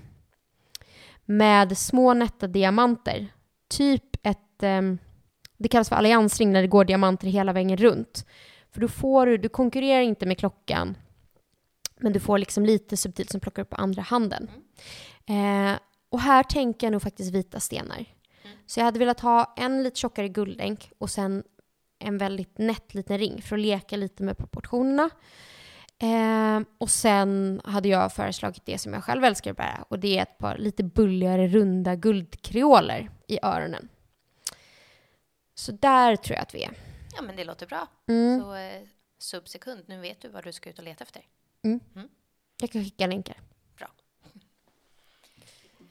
med små nätta diamanter. Typ ett, ehm, det kallas för alliansring när det går diamanter hela vägen runt. För då får du, du konkurrerar inte med klockan, men du får liksom lite subtilt som plockar upp på andra handen. Eh, och här tänker jag nog faktiskt vita stenar. Så jag hade velat ha en lite tjockare guldlänk och sen en väldigt nätt liten ring för att leka lite med proportionerna. Eh, och sen hade jag föreslagit det som jag själv älskar att bära och det är ett par lite bulligare runda guldkreoler i öronen. Så där tror jag att vi är. Ja, men det låter bra. Mm. Så eh, subsekund, nu vet du vad du ska ut och leta efter. Jag kan skicka länkar.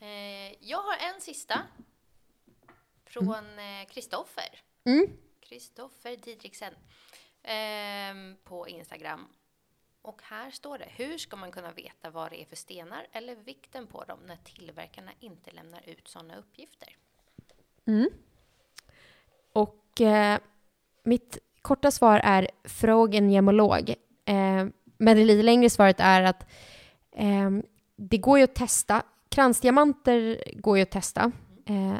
Eh, jag har en sista. Från eh, Kristoffer. Mm. Kristoffer Didriksen. ehm, på Instagram. Och här står det, hur ska man kunna veta vad det är för stenar eller vikten på dem när tillverkarna inte lämnar ut sådana uppgifter? Och eh, mitt korta svar är fråga en gemolog. Eh, men det lite längre svaret är att eh, det går ju att testa. Kransdiamanter går ju att testa. Eh,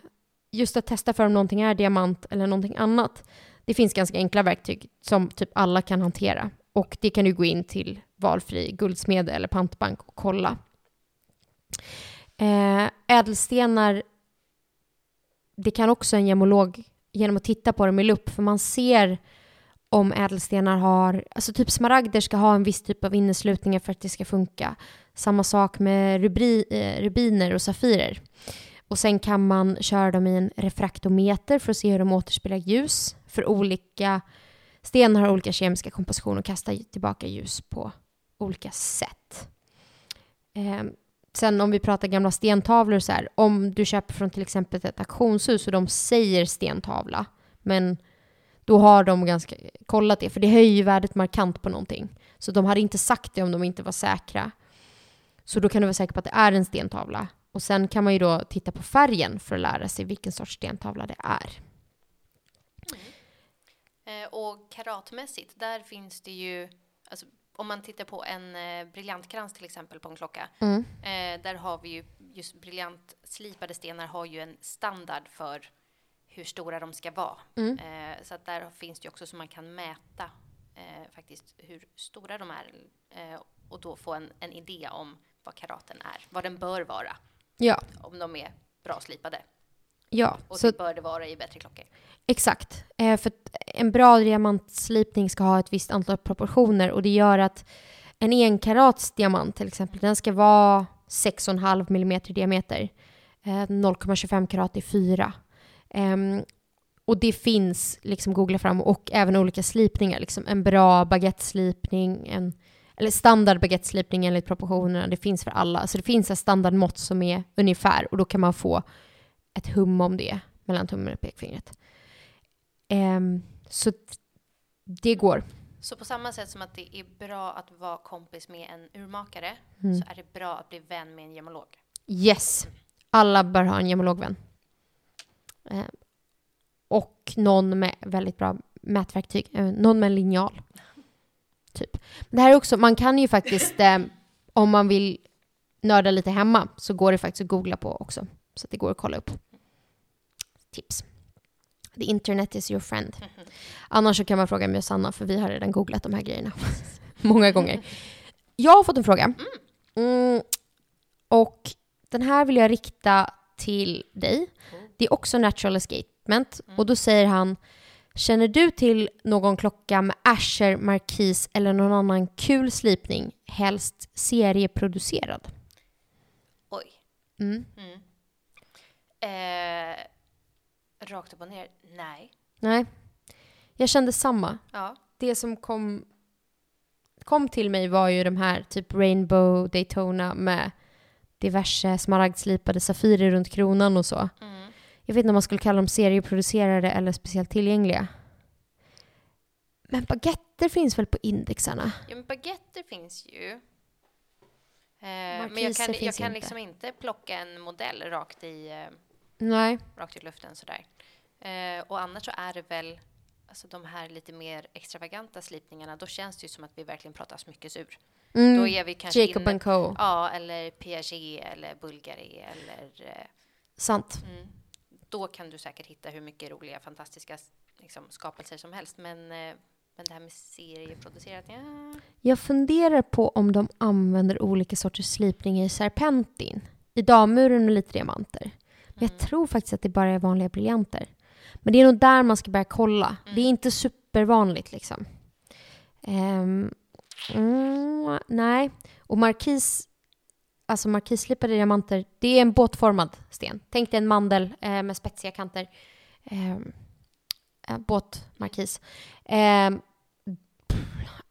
just att testa för om någonting är diamant eller någonting annat. Det finns ganska enkla verktyg som typ alla kan hantera. Och det kan du gå in till valfri guldsmed eller pantbank och kolla. Eh, ädelstenar, det kan också en gemolog genom att titta på dem i lupp, för man ser om ädelstenar har, alltså typ smaragder ska ha en viss typ av inneslutningar för att det ska funka. Samma sak med rubri, eh, rubiner och safirer. Och sen kan man köra dem i en refraktometer för att se hur de återspeglar ljus. För olika stenar har olika kemiska kompositioner och kastar tillbaka ljus på olika sätt. Eh, sen om vi pratar gamla stentavlor så här, om du köper från till exempel ett auktionshus och de säger stentavla, men då har de ganska kollat det, för det höjer ju värdet markant på någonting. Så de hade inte sagt det om de inte var säkra. Så då kan du vara säker på att det är en stentavla. Och sen kan man ju då titta på färgen för att lära sig vilken sorts stentavla det är. Eh, och karatmässigt, där finns det ju, alltså, om man tittar på en eh, briljantkrans till exempel på en klocka, Mm. eh, där har vi ju just briljantslipade stenar har ju en standard för hur stora de ska vara. Mm. Eh, så att där finns det ju också så man kan mäta eh, faktiskt hur stora de är och då få en, en idé om vad karaten är, vad den bör vara, Ja, om de är bra slipade. ja. Och Så det bör det vara i bättre klockor. Exakt. Eh, för en bra diamantslipning ska ha ett visst antal proportioner och det gör att en enkarats diamant till exempel, den ska vara 6,5 mm i diameter. Eh, 0,25 karat är 4. Ehm, och det finns, liksom googla fram, och även olika slipningar. Liksom en bra baguetteslipning, en, eller standard baguetteslipning enligt proportionerna. Det finns för alla. Så det finns ett standardmått som är ungefär och då kan man få ett hum om det mellan tummen och pekfingret. Ehm, så det går. Så på samma sätt som att det är bra att vara kompis med en urmakare Mm. så är det bra att bli vän med en gemolog. Yes. Alla bör ha en gemologvän. Ehm, och någon med väldigt bra mätverktyg. Eh, någon med en linjal. Typ. Det här är också, man kan ju faktiskt, eh, om man vill nörda lite hemma, så går det faktiskt att googla på också. Så det går att kolla upp. Tips. The internet is your friend. Annars så kan man fråga mig och Sanna, för vi har redan googlat de här grejerna. Många gånger. Jag har fått en fråga. Mm, och den här vill jag rikta till dig. Det är också natural escapement. Och då säger han, känner du till någon klocka med Asher, Marquis eller någon annan kul slipning, helst serieproducerad? Oj. Mm. Mm. Eh, rakt upp och ner, nej. Nej. Jag kände samma. Ja. Det som kom, kom till mig var ju de här typ Rainbow Daytona med diverse smaragdslipade safirer runt kronan och så. Mm. Jag vet inte om man skulle kalla dem serieproducerade eller speciellt tillgängliga. Men baguetter finns väl på indexarna? Ja, men baguetter finns ju. Eh, men jag kan, jag kan inte. liksom inte plocka en modell rakt i, eh, Nej. rakt i luften sådär. Eh, och annars så är det väl alltså de här lite mer extravaganta slipningarna, då känns det ju som att vi verkligen pratar smyckesur. Mm. Då är vi kanske Jacob inne, Co. Ja, eller Piaget eller Bulgari eller eh, Sant. Mm. Då kan du säkert hitta hur mycket roliga, fantastiska liksom, skapelser som helst. Men, eh, men det här med serieproducerat, ja. Jag funderar på om de använder olika sorters slipningar i serpentin. I dammuren och lite diamanter. Men jag tror faktiskt att det bara är vanliga briljanter. Men det är nog där man ska börja kolla. Det är inte supervanligt liksom. Ehm, mm, nej. Och markis, alltså markisslipade diamanter, det är en båtformad sten. Tänk dig en mandel eh, med spetsiga kanter. Ehm, eh, båtmarkis. Ehm,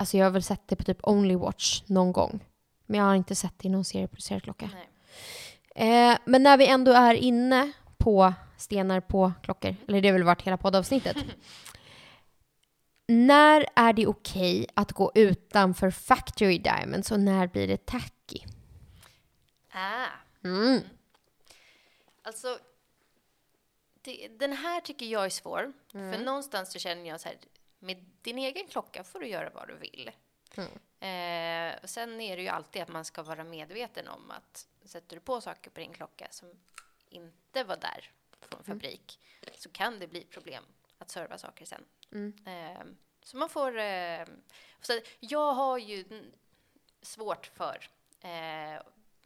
Alltså jag har väl sett det på typ Only Watch någon gång. Men jag har inte sett det i någon serieproducerad klocka. Eh, men när vi ändå är inne på stenar på klockor, eller det har väl varit hela poddavsnittet. när är det okej att gå utanför Factory Diamonds och när blir det tacky? Ah. Mm. Alltså, det, den här tycker jag är svår. För någonstans så känner jag så här, med din egen klocka får du göra vad du vill. Eh, och sen är det ju alltid att man ska vara medveten om att sätter du på saker på din klocka som inte var där från fabrik så kan det bli problem. att serva saker sen. Mm. Eh, så man får... Eh, så jag har ju svårt för, eh,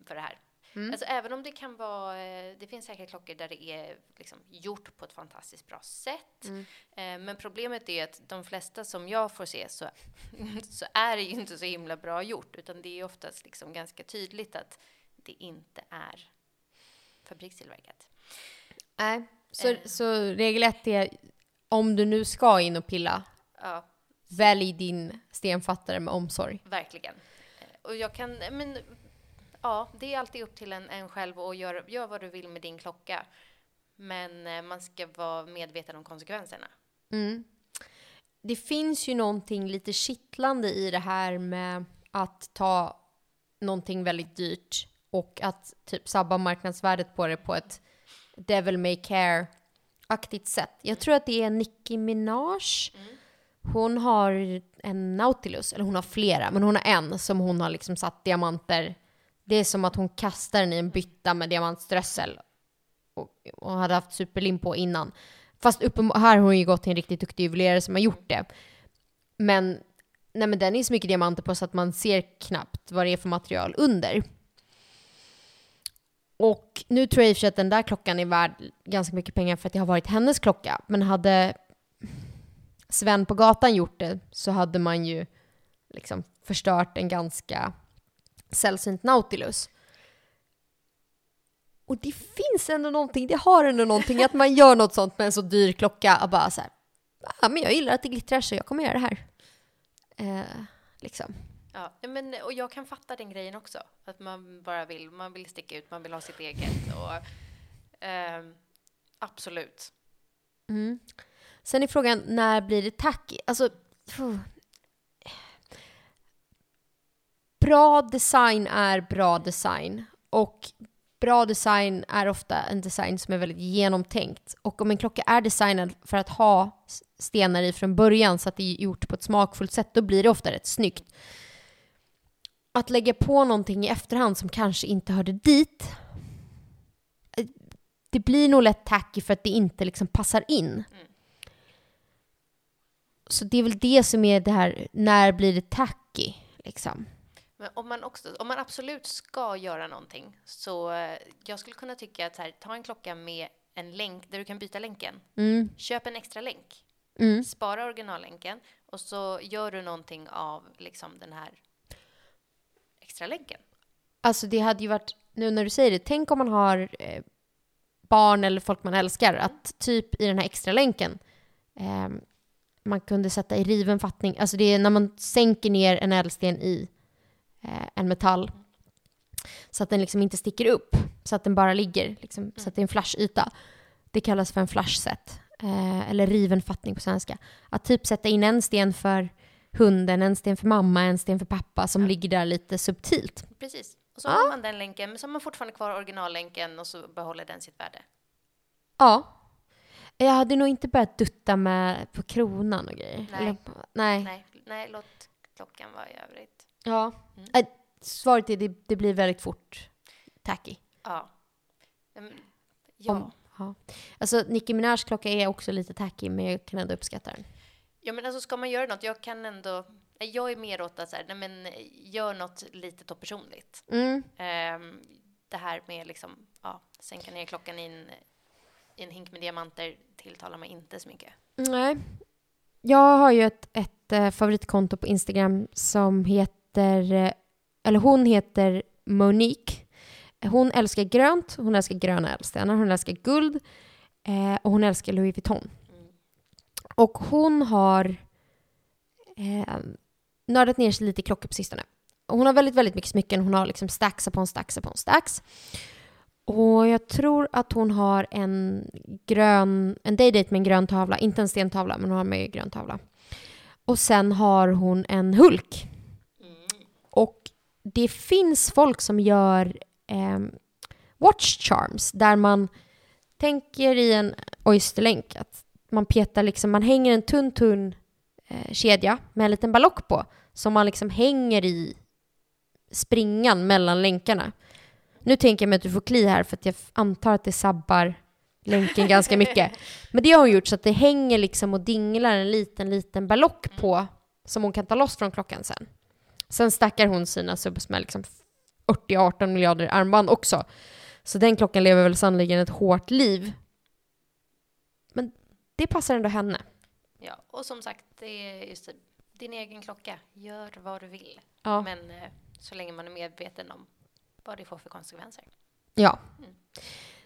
för det här. Mm. Alltså även om det kan vara, eh, det finns säkert klockor där det är liksom gjort på ett fantastiskt bra sätt. Mm. Eh, men problemet är att de flesta som jag får se så, så är det ju inte så himla bra gjort, utan det är oftast liksom ganska tydligt att det inte är fabrikstillverkat. Nej, så, Eh. så regel ett är om du nu ska in och pilla, Ja, välj din stenfattare med omsorg. verkligen. Eh, Och jag kan, men ja, det är alltid upp till en, en själv att göra gör vad du vill med din klocka. Men eh, man ska vara medveten om konsekvenserna. Mm. Det finns ju någonting lite kittlande i det här med att ta någonting väldigt dyrt och att typ sabba marknadsvärdet på det på ett devil may care-aktigt sätt. Jag tror att det är Nicki Minaj. Hon har en Nautilus, eller hon har flera, men hon har en som hon har liksom satt diamanter. Det är som att hon kastar den i en bytta med diamantströssel och, och hade haft superlim på innan. Fast uppenbar- här har hon ju gått till en riktigt duktig juvelerare som har gjort det. Men, nej men den är så mycket diamanter på så att man ser knappt vad det är för material under. Och nu tror jag i och för sig att den där klockan är värd ganska mycket pengar för att det har varit hennes klocka. Men hade Sven på gatan gjort det så hade man ju liksom förstört en ganska sällsynt Nautilus. Och det finns ändå någonting, det har ändå någonting att man gör något sånt med en så dyr klocka och bara så här, ja men jag gillar att det glittrar så jag kommer göra det här. Eh, liksom. Ja, men, och jag kan fatta den grejen också. Att man bara vill, man vill sticka ut, man vill ha sitt eget. Och, ehm, absolut. Mm. Sen är frågan, när blir det tacky? Alltså, phew. Bra design är bra design. Och bra design är ofta en design som är väldigt genomtänkt. Och om en klocka är designad för att ha stenar i från början så att det är gjort på ett smakfullt sätt, då blir det ofta rätt snyggt. Att lägga på någonting i efterhand som kanske inte hörde dit, eh, det blir nog lätt tacky för att det inte liksom passar in. Så det är väl det som är det här, när blir det tacky? Liksom. Men om man, också, om man absolut ska göra någonting så eh, jag skulle kunna tycka att så här, ta en klocka med en länk där du kan byta länken. Mm. Köp en extra länk. Mm. Spara originallänken och så gör du någonting av liksom den här extra länken. Alltså det hade ju varit, nu när du säger det, tänk om man har eh, barn eller folk man älskar, att typ i den här extra länken eh, man kunde sätta i riven fattning, alltså det är när man sänker ner en ädelsten i eh, en metall så att den liksom inte sticker upp, så att den bara ligger, liksom, så att det är en flashyta. Det kallas för en flashset, eh, eller riven fattning på svenska. Att typ sätta in en sten för hunden, en sten för mamma, en sten för pappa som ligger där lite subtilt. Precis. Och så har man den länken, men så har man fortfarande kvar originallänken och så behåller den sitt värde. Ja. Jag hade nog inte börjat dutta med på kronan och grejer. Nej. Eller, nej. Nej, nej, låt klockan vara i övrigt. Ja. Mm. Äh, svaret är det, det blir väldigt fort tacky. Ja. Mm, Ja. Om, ja. Alltså Nicki Minajs klocka är också lite tacky men jag kan ändå uppskatta den. ja, men alltså ska man göra något, jag kan ändå... Jag är mer åt att så här, nej, men gör något litet och personligt. Mm. Ehm, det här med liksom, ja, sänka ner klockan i en, i en hink med diamanter tilltalar mig inte så mycket. Nej. Jag har ju ett, ett eh, favoritkonto på Instagram som heter, eh, eller hon heter Monique. Hon älskar grönt, hon älskar gröna ädelstenar, hon älskar guld eh, och hon älskar Louis Vuitton. Och hon har eh, nördat ner sig lite i klockor på sistone. Och hon har väldigt, väldigt mycket smycken. Hon har liksom stacks upon stacks upon stacks. Och jag tror att hon har en grön, en daydate med en grön tavla. Inte en stentavla, men hon har med grön tavla. Och sen har hon en Hulk. Det finns folk som gör eh, watch charms där man tänker i en oysterlänk att man petar liksom, man hänger en tunn tunn eh, kedja med en liten ballock på som man liksom hänger i springan mellan länkarna. Nu tänker jag mig att du får kli här för att jag antar att det sabbar länken ganska mycket. Men det har hon gjort så att det hänger liksom och dinglar en liten, liten ballock på som hon kan ta loss från klockan sen. Sen stackar hon sina subs med liksom 40-18 miljarder armband också. Så den klockan lever väl sannoliken ett hårt liv. Men det passar ändå henne. Ja, och som sagt, det är just det, din egen klocka. Gör vad du vill. Ja. Men eh, så länge man är medveten om vad det får för konsekvenser. Ja. Mm.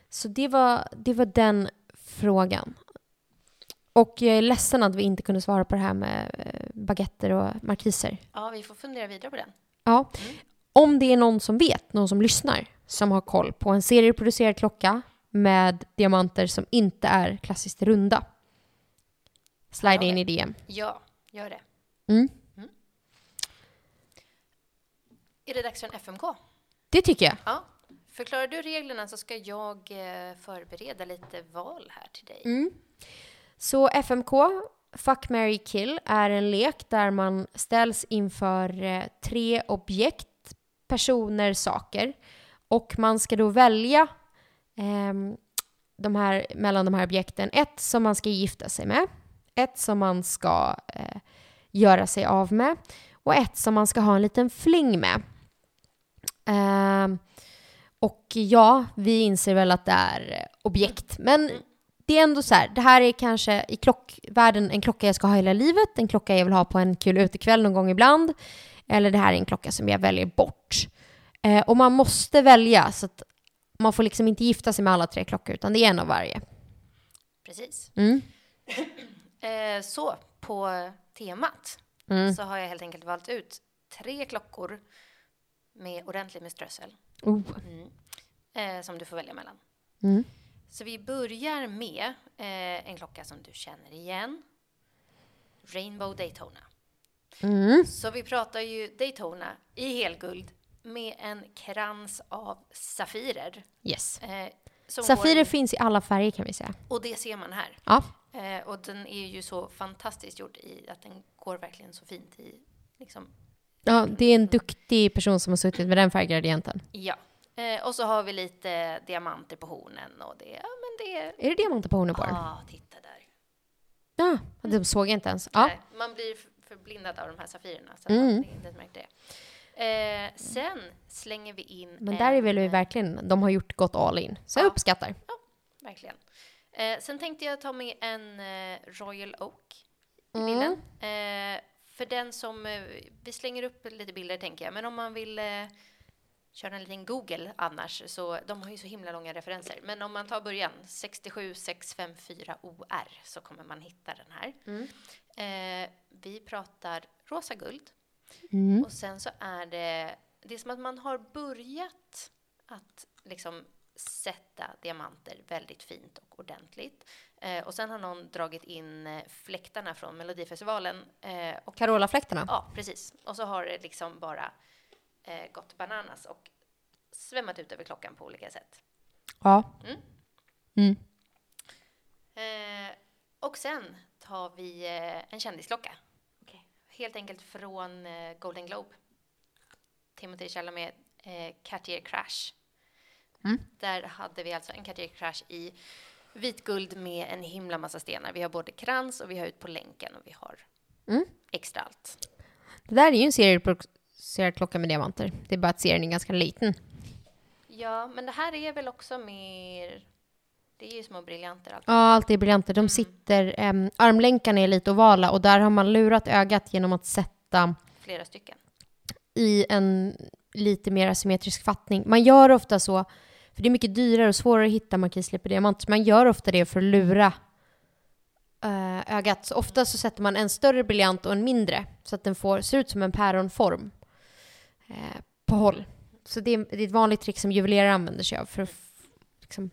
Så det var, det var den frågan. Och jag är ledsen att vi inte kunde svara på det här med eh, baguetter och markiser. Ja, vi får fundera vidare på den. Ja. Om det är någon som vet, någon som lyssnar, som har koll på en serieproducerad klocka med diamanter som inte är klassiskt runda. Slide in i DM. Ja, gör det. Mm. Är det dags för en FMK? Det tycker jag. Ja. Förklarar du reglerna så ska jag eh, förbereda lite val här till dig. Så FMK, Fuck, Mary kill, är en lek där man ställs inför eh, tre objekt, personer, saker. Och man ska då välja eh, de här, mellan de här objekten. Ett som man ska gifta sig med, ett som man ska eh, göra sig av med och ett som man ska ha en liten fling med. Eh, och ja, vi inser väl att det är eh, objekt. Men det är ändå så här, det här är kanske i klockvärlden en klocka jag ska ha hela livet, en klocka jag vill ha på en kul utekväll någon gång ibland. Eller det här är en klocka som jag väljer bort. Eh, och man måste välja, så att man får liksom inte gifta sig med alla tre klockor, utan det är en av varje. Precis. Mm. Eh, så, på temat Mm. så har jag helt enkelt valt ut tre klockor med ordentlig med strössel. Oh. Mm. Eh, som du får välja mellan. Så vi börjar med eh, en klocka som du känner igen. Rainbow Daytona. Mm. Så vi pratar ju Daytona i helguld med en krans av safirer. Yes. Eh, Safirer går, finns i alla färger kan vi säga. och det ser man här. Ja. Eh, och den är ju så fantastiskt gjord i att den går verkligen så fint i liksom, ja, det är en duktig person som har suttit med den färggradienten. ja. Eh, och så har vi lite diamanter på hornen och det, ja men det är... Är det diamanter på hornen på? Ja, titta där. Ja, det såg jag inte ens. Ja. Nej, man blir förblindad av de här safirerna så Mm. man inte märkte det. Eh, sen slänger vi in Men där är en, väl vi verkligen, de har gjort gått all in. Så jag Ja. uppskattar. Verkligen. Eh, sen tänkte jag ta med en eh, Royal Oak i Mm. bilden. Eh, för den som, eh, vi slänger upp lite bilder tänker jag, men om man vill köra en liten Google annars, så de har ju så himla långa referenser. Men om man tar början, 67654 OR, så kommer man hitta den här. Eh, vi pratar rosa guld. Mm. Och sen så är det, det är som att man har börjat att liksom sätta diamanter väldigt fint och ordentligt. Eh, och sen har någon dragit in eh, fläktarna från Melodifestivalen. Eh, och, Carola-fläktarna? ja, precis. Och så har det liksom bara eh, gått bananas och svämmat ut över klockan på olika sätt. Ja. Mm. Mm. Eh, och sen tar vi eh, en kändisklocka. Helt enkelt från eh, Golden Globe. Timothy Chalamet, eh, Cartier Crash. Mm. Där hade vi alltså en Cartier Crash i vitguld med en himla massa stenar. Vi har både krans och vi har ut på länken och vi har Mm. extra allt. Det där är ju en serieproducerad klocka med diamanter. Det är bara att serien är ganska liten. Ja, men det här är väl också mer... Det är ju små briljanter. Allt. Ja, allt är briljanter. De sitter... Um, armlänkarna är lite ovala och där har man lurat ögat genom att sätta Flera stycken. i en lite mer asymmetrisk fattning. Man gör ofta så, för det är mycket dyrare och svårare att hitta markisläpp och diamanter, man gör ofta det för att lura eh, ögat. Så ofta så sätter man en större briljant och en mindre, så att den får, ser ut som en päronform eh, på håll. Så det är, det är ett vanligt trick som juvelerare använder sig av. För, liksom,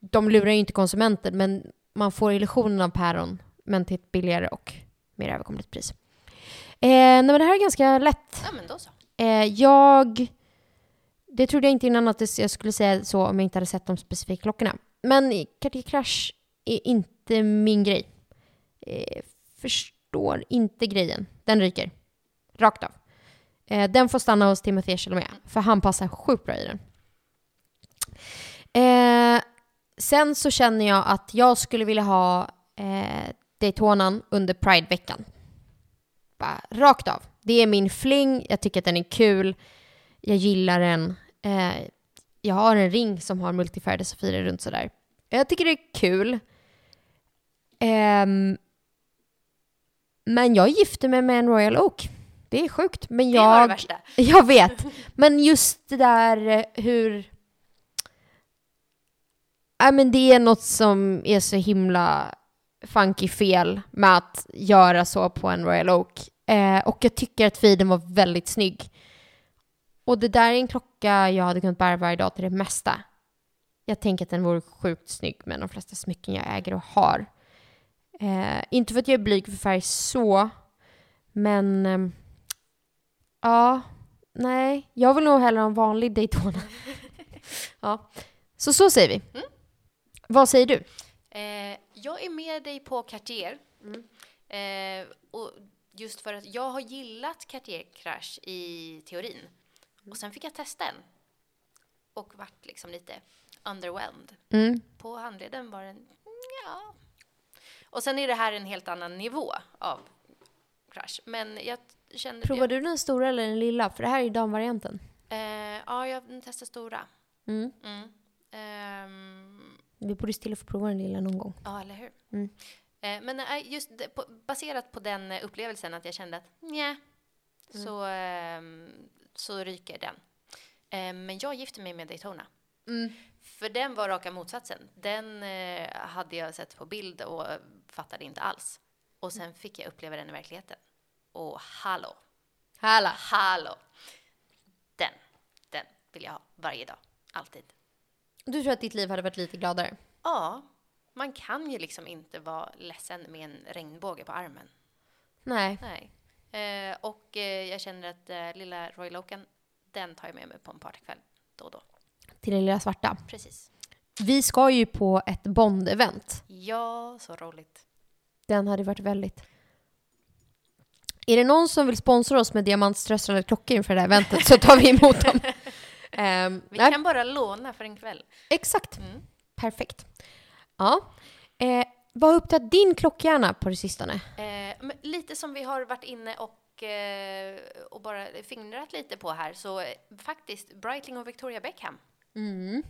de lurar ju inte konsumenten, men man får illusionen av päron, men till ett billigare och mer överkomligt pris. Eh, nej, men det här är ganska lätt. Ja, men då så. Eh, jag... Det trodde jag inte innan att jag skulle säga så om jag inte hade sett de specifika klockorna. Men Cartier Crash är inte min grej. Eh, förstår inte grejen. Den ryker. Rakt av. Eh, den får stanna hos Timothy Chalamet, för han passar sjukt bra i den. Eh, sen så känner jag att jag skulle vilja ha eh, Daytonan under Pride-veckan. Bara rakt av. Det är min fling, jag tycker att den är kul, jag gillar den. Eh, jag har en ring som har multifärgade safirer runt sådär. Jag tycker det är kul. Ehm, men jag gifte mig med en Royal Oak. Det är sjukt, men Det var det jag... värsta. Jag vet. Men just det där eh, hur... Nej men det är något som är så himla funky fel med att göra så på en Royal Oak. Eh, och jag tycker att feeden var väldigt snygg. Och det där är en klocka jag hade kunnat bära varje dag till det mesta. Jag tänker att den vore sjukt snygg med de flesta smycken jag äger och har. Eh, inte för att jag är blyg för färg så, men ehm, ja, nej, jag vill nog hellre ha en vanlig Daytona. ja, så så säger vi. Vad säger du? Eh, jag är med dig på Cartier. Eh, och just för att jag har gillat Cartier Crash i teorin. Och sen fick jag testa den. Och vart liksom lite underwhelmed. Mm. På handleden var den, ja. Och sen är det här en helt annan nivå av Crash. Men jag kände... Provade du den stora eller den lilla? För det här är ju damvarianten. Eh, ja, jag testade stora. Mm. Mm. Ehm, Vi borde stilla få prova den lilla någon gång. Ja, eller hur? Mm. Eh, men eh, just det, på, baserat på den eh, upplevelsen att jag kände att nja, så, ehm, så ryker den. Eh, men jag gifte mig med Daytona. För den var raka motsatsen. Den hade jag sett på bild och fattade inte alls. Och sen fick jag uppleva den i verkligheten. Och hallå, Härla. hallå. Den, den vill jag ha varje dag. Alltid. Du tror att ditt liv hade varit lite gladare? Ja, man kan ju liksom inte vara ledsen med en regnbåge på armen. Nej. Nej. Eh, och eh, jag känner att eh, lilla Royal Oaken, den tar jag med mig på en partykväll då och då. Till den lilla svarta. Precis. Vi ska ju på ett Bond-event. Ja, så roligt. Den hade varit väldigt... Är det någon som vill sponsra oss med diamantströsslade klockor inför det här eventet så tar vi emot dem. Ehm, Vi nej, kan bara låna för en kväll. Exakt. Mm. Perfekt. Ja. Eh, vad har upptagit din klockhjärna på det sistone? Eh, lite som vi har varit inne och, eh, och bara fingrat lite på här, så eh, faktiskt Breitling och Victoria Beckham. Mm.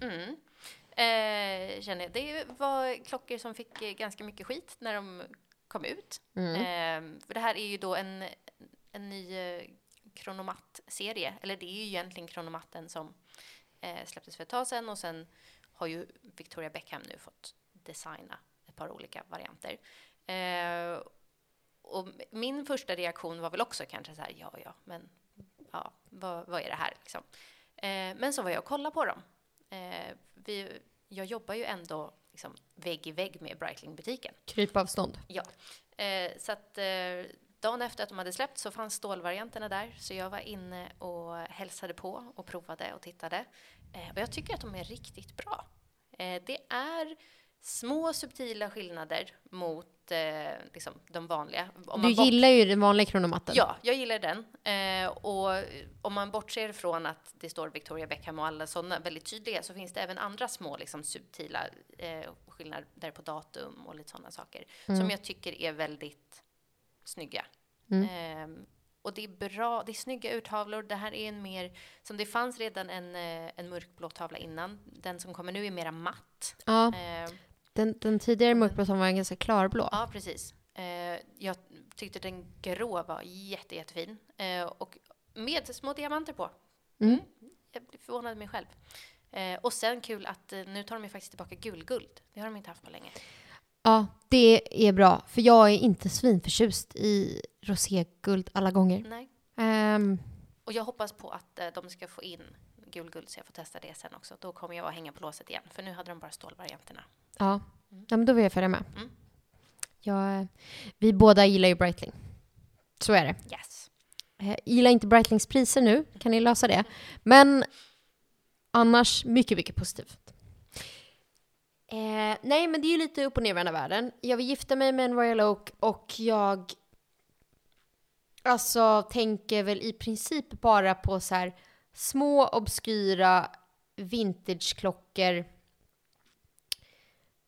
Eh, känner jag. Det var klockor som fick eh, ganska mycket skit när de kom ut. Eh, för det här är ju då en, en ny eh, Kronomat-serie, eller det är ju egentligen Kronomatten som eh, släpptes för ett tag sedan och sen har ju Victoria Beckham nu fått designa ett par olika varianter. Eh, och min första reaktion var väl också kanske så här, ja, ja, men ja, vad, vad är det här liksom? Eh, men så var jag och kollade på dem. Eh, vi, jag jobbar ju ändå liksom vägg i vägg med Breitling-butiken. Krypavstånd. Ja. Eh, så att eh, dagen efter att de hade släppt så fanns stålvarianterna där. Så jag var inne och hälsade på och provade och tittade. Eh, och jag tycker att de är riktigt bra. Eh, det är små subtila skillnader mot eh, liksom, de vanliga. Om Du gillar ju den vanliga kronomatten. Ja, jag gillar den. Eh, och om man bortser från att det står Victoria Beckham och alla sådana väldigt tydliga så finns det även andra små liksom, subtila eh, skillnader på datum och lite sådana saker som jag tycker är väldigt snygga. Eh, och det är bra, det är snygga urtavlor. Det här är en mer, som det fanns redan en, eh, en mörkblå tavla innan. Den som kommer nu är mera matt. Ja, Eh, den, den tidigare mörkblå som var ganska klarblå. Ja, precis. Eh, jag tyckte den grå var jätte, jättefin. Eh, och med små diamanter på. Mm. Jag blev förvånad mig själv. Eh, och sen kul att eh, nu tar de ju faktiskt tillbaka gulguld. Det har de inte haft på länge. Ja, det är bra. För jag är inte svinförtjust i roséguld alla gånger. Nej. Ehm, Och jag hoppas på att eh, de ska få in gulguld så jag får testa det sen också. Då kommer jag att hänga på låset igen. För nu hade de bara stålvarianterna. ja. ja, men då vill jag följa med. Mm. Jag, vi båda gillar ju Breitling. Så är det. Yes. Eh, gillar inte Breitlings priser nu, kan ni lösa det. Men annars mycket, mycket positivt. Eh, nej, men det är ju lite upp och nervända världen. Jag vill gifta mig med en Royal Oak och jag alltså tänker väl i princip bara på så här små obskyra vintageklockor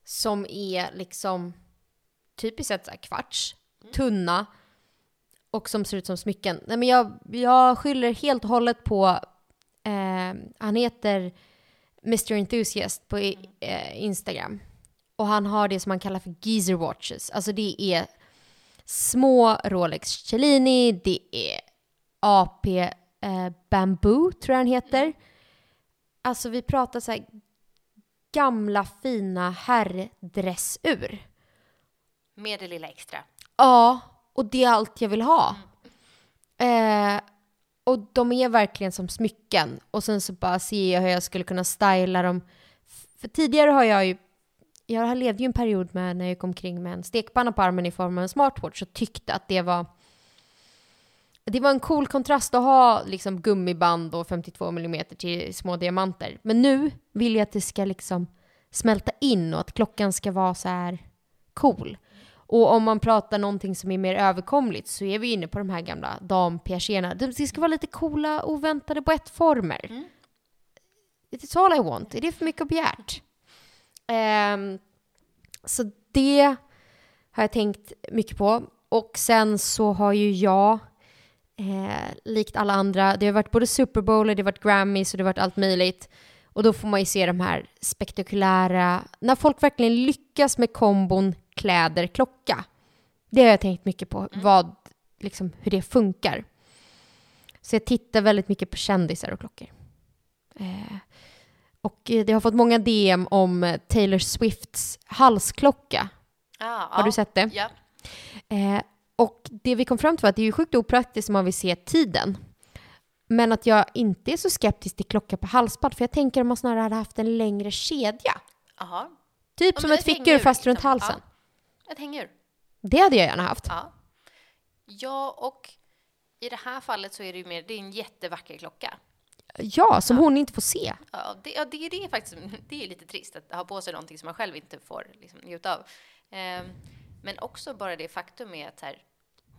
som är liksom typiskt sett så kvarts, tunna och som ser ut som smycken. Nej, men jag, jag skyller helt och hållet på, eh, han heter Mr Enthusiast på i- eh, Instagram. Och han har det som han kallar för geezer watches. Alltså det är små Rolex Cellini, det är AP eh, Bamboo tror jag den heter. Alltså vi pratar så här gamla fina herrdressur. Med det lilla extra. Ja, och det är allt jag vill ha. Eh, och de är verkligen som smycken. Och sen så bara ser jag hur jag skulle kunna styla dem. För tidigare har jag ju, jag levde ju en period med när jag kom omkring med en stekpanna på armen i form av en smartwatch och tyckte att det var det var en cool kontrast att ha liksom gummiband och 52 mm till små diamanter. Men nu vill jag att det ska liksom smälta in och att klockan ska vara så här cool. Och om man pratar någonting som är mer överkomligt så är vi inne på de här gamla dampiagéerna. Det ska vara lite coola, oväntade boettformer. It's all I want. Är det för mycket begärt? Ehm, så det har jag tänkt mycket på. Och sen så har ju jag, eh, likt alla andra, det har varit både Super Bowl, det har varit Grammys och det har varit allt möjligt. Och då får man ju se de här spektakulära, när folk verkligen lyckas med kombon kläder, klocka. Det har jag tänkt mycket på, vad, liksom, hur det funkar. Så jag tittar väldigt mycket på kändisar och klockor. Eh, och eh, det har fått många DM om eh, Taylor Swifts halsklocka. Ah, Har du sett det? Ja. Eh, och det vi kom fram till var att det är ju sjukt opraktiskt om man vill se tiden. Men att jag inte är så skeptisk till klocka på halsband, för jag tänker om man snarare hade haft en längre kedja. Aha. Typ Ja, som ett fickur fast runt liksom. halsen. Ett hängur. Det hade jag gärna haft. Ja. Ja, och i det här fallet så är det ju mer, det är en jättevacker klocka. Ja, som hon inte får se. Ja, det, ja, det, det är faktiskt det är lite trist att ha på sig någonting som man själv inte får liksom, njuta av. Ehm, men också bara det faktum är att här,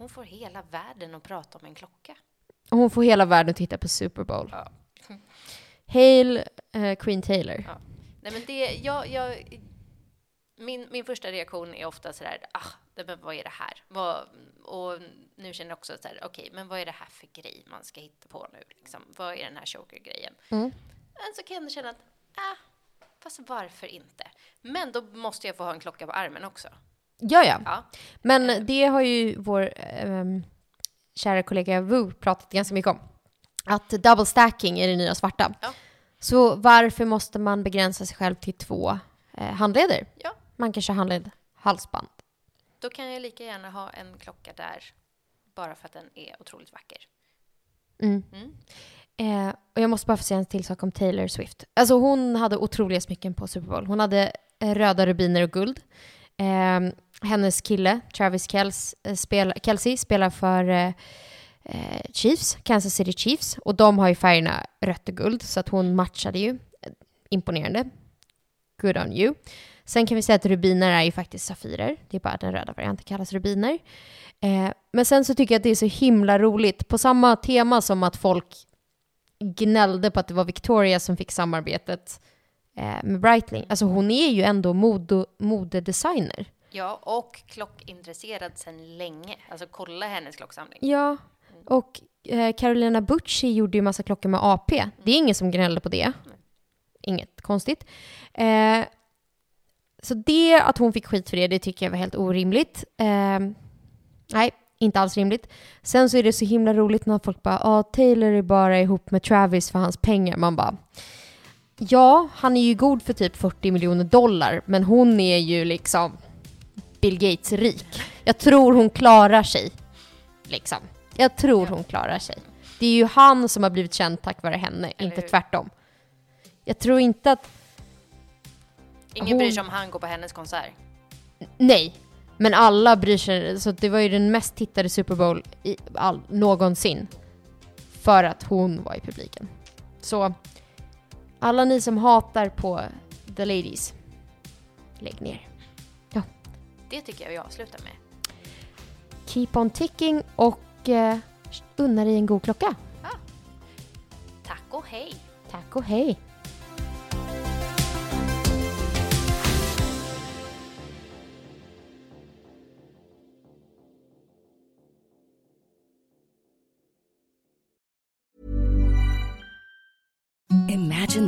hon får hela världen att prata om en klocka. Och hon får hela världen att titta på Super Bowl. Ja. Hail eh, Queen Taylor. Ja. Nej, men det, jag, jag, min, min första reaktion är ofta så där, ah, men vad är det här? Vad, och nu känner jag också så här, okej, men vad är det här för grej man ska hitta på nu? Liksom? Vad är den här choker-grejen? Mm. Men så kan jag ändå känna att, ah, fast varför inte? Men då måste jag få ha en klocka på armen också. Ja, ja. Ja. Men det har ju vår ehm, kära kollega Wu pratat ganska mycket om. Att double stacking är det nya svarta. Ja. Så varför måste man begränsa sig själv till två eh, handleder? Ja. Man kan köra handled halsband. Då kan jag lika gärna ha en klocka där, bara för att den är otroligt vacker. Mm. Mm. Eh, och jag måste bara få säga en till sak om Taylor Swift. Alltså hon hade otroliga smycken på Super Bowl. Hon hade eh, röda rubiner och guld. Eh, hennes kille, Travis Kels, eh, spel, Kelsey, spelar för eh, eh, Chiefs, Kansas City Chiefs. Och de har ju färgerna rött och guld, så att hon matchade ju. Eh, imponerande. Good on you. Sen kan vi säga att rubiner är ju faktiskt safirer. Det är bara den röda varianten kallas rubiner. Eh, men sen så tycker jag att det är så himla roligt. På samma tema som att folk gnällde på att det var Victoria som fick samarbetet eh, med Breitling. Alltså hon är ju ändå mode, modedesigner. Ja, och klockintresserad sedan länge. Alltså kolla hennes klocksamling. Ja, och eh, Carolina Bucci gjorde ju massa klockor med AP. Det är ingen som gnällde på det. Inget konstigt. Eh, så det, att hon fick skit för det, det tycker jag var helt orimligt. Eh, nej, inte alls rimligt. Sen så är det så himla roligt när folk bara, ja, Taylor är bara ihop med Travis för hans pengar. Man bara, ja, han är ju god för typ 40 miljoner dollar, men hon är ju liksom Bill Gates rik. Jag tror hon klarar sig. Liksom. Jag tror hon klarar sig. Det är ju han som har blivit känd tack vare henne, Eller inte hur? tvärtom. Jag tror inte att, Ingen Hon- bryr sig om han går på hennes konsert. nej, men alla bryr sig. Så det var ju den mest tittade Super Bowl i all, någonsin. För att hon var i publiken. Så alla ni som hatar på The Ladies, lägg ner. Det tycker jag vi avslutar med. Keep on ticking och eh, unna dig en god klocka. Tack och hej! Tack och hej!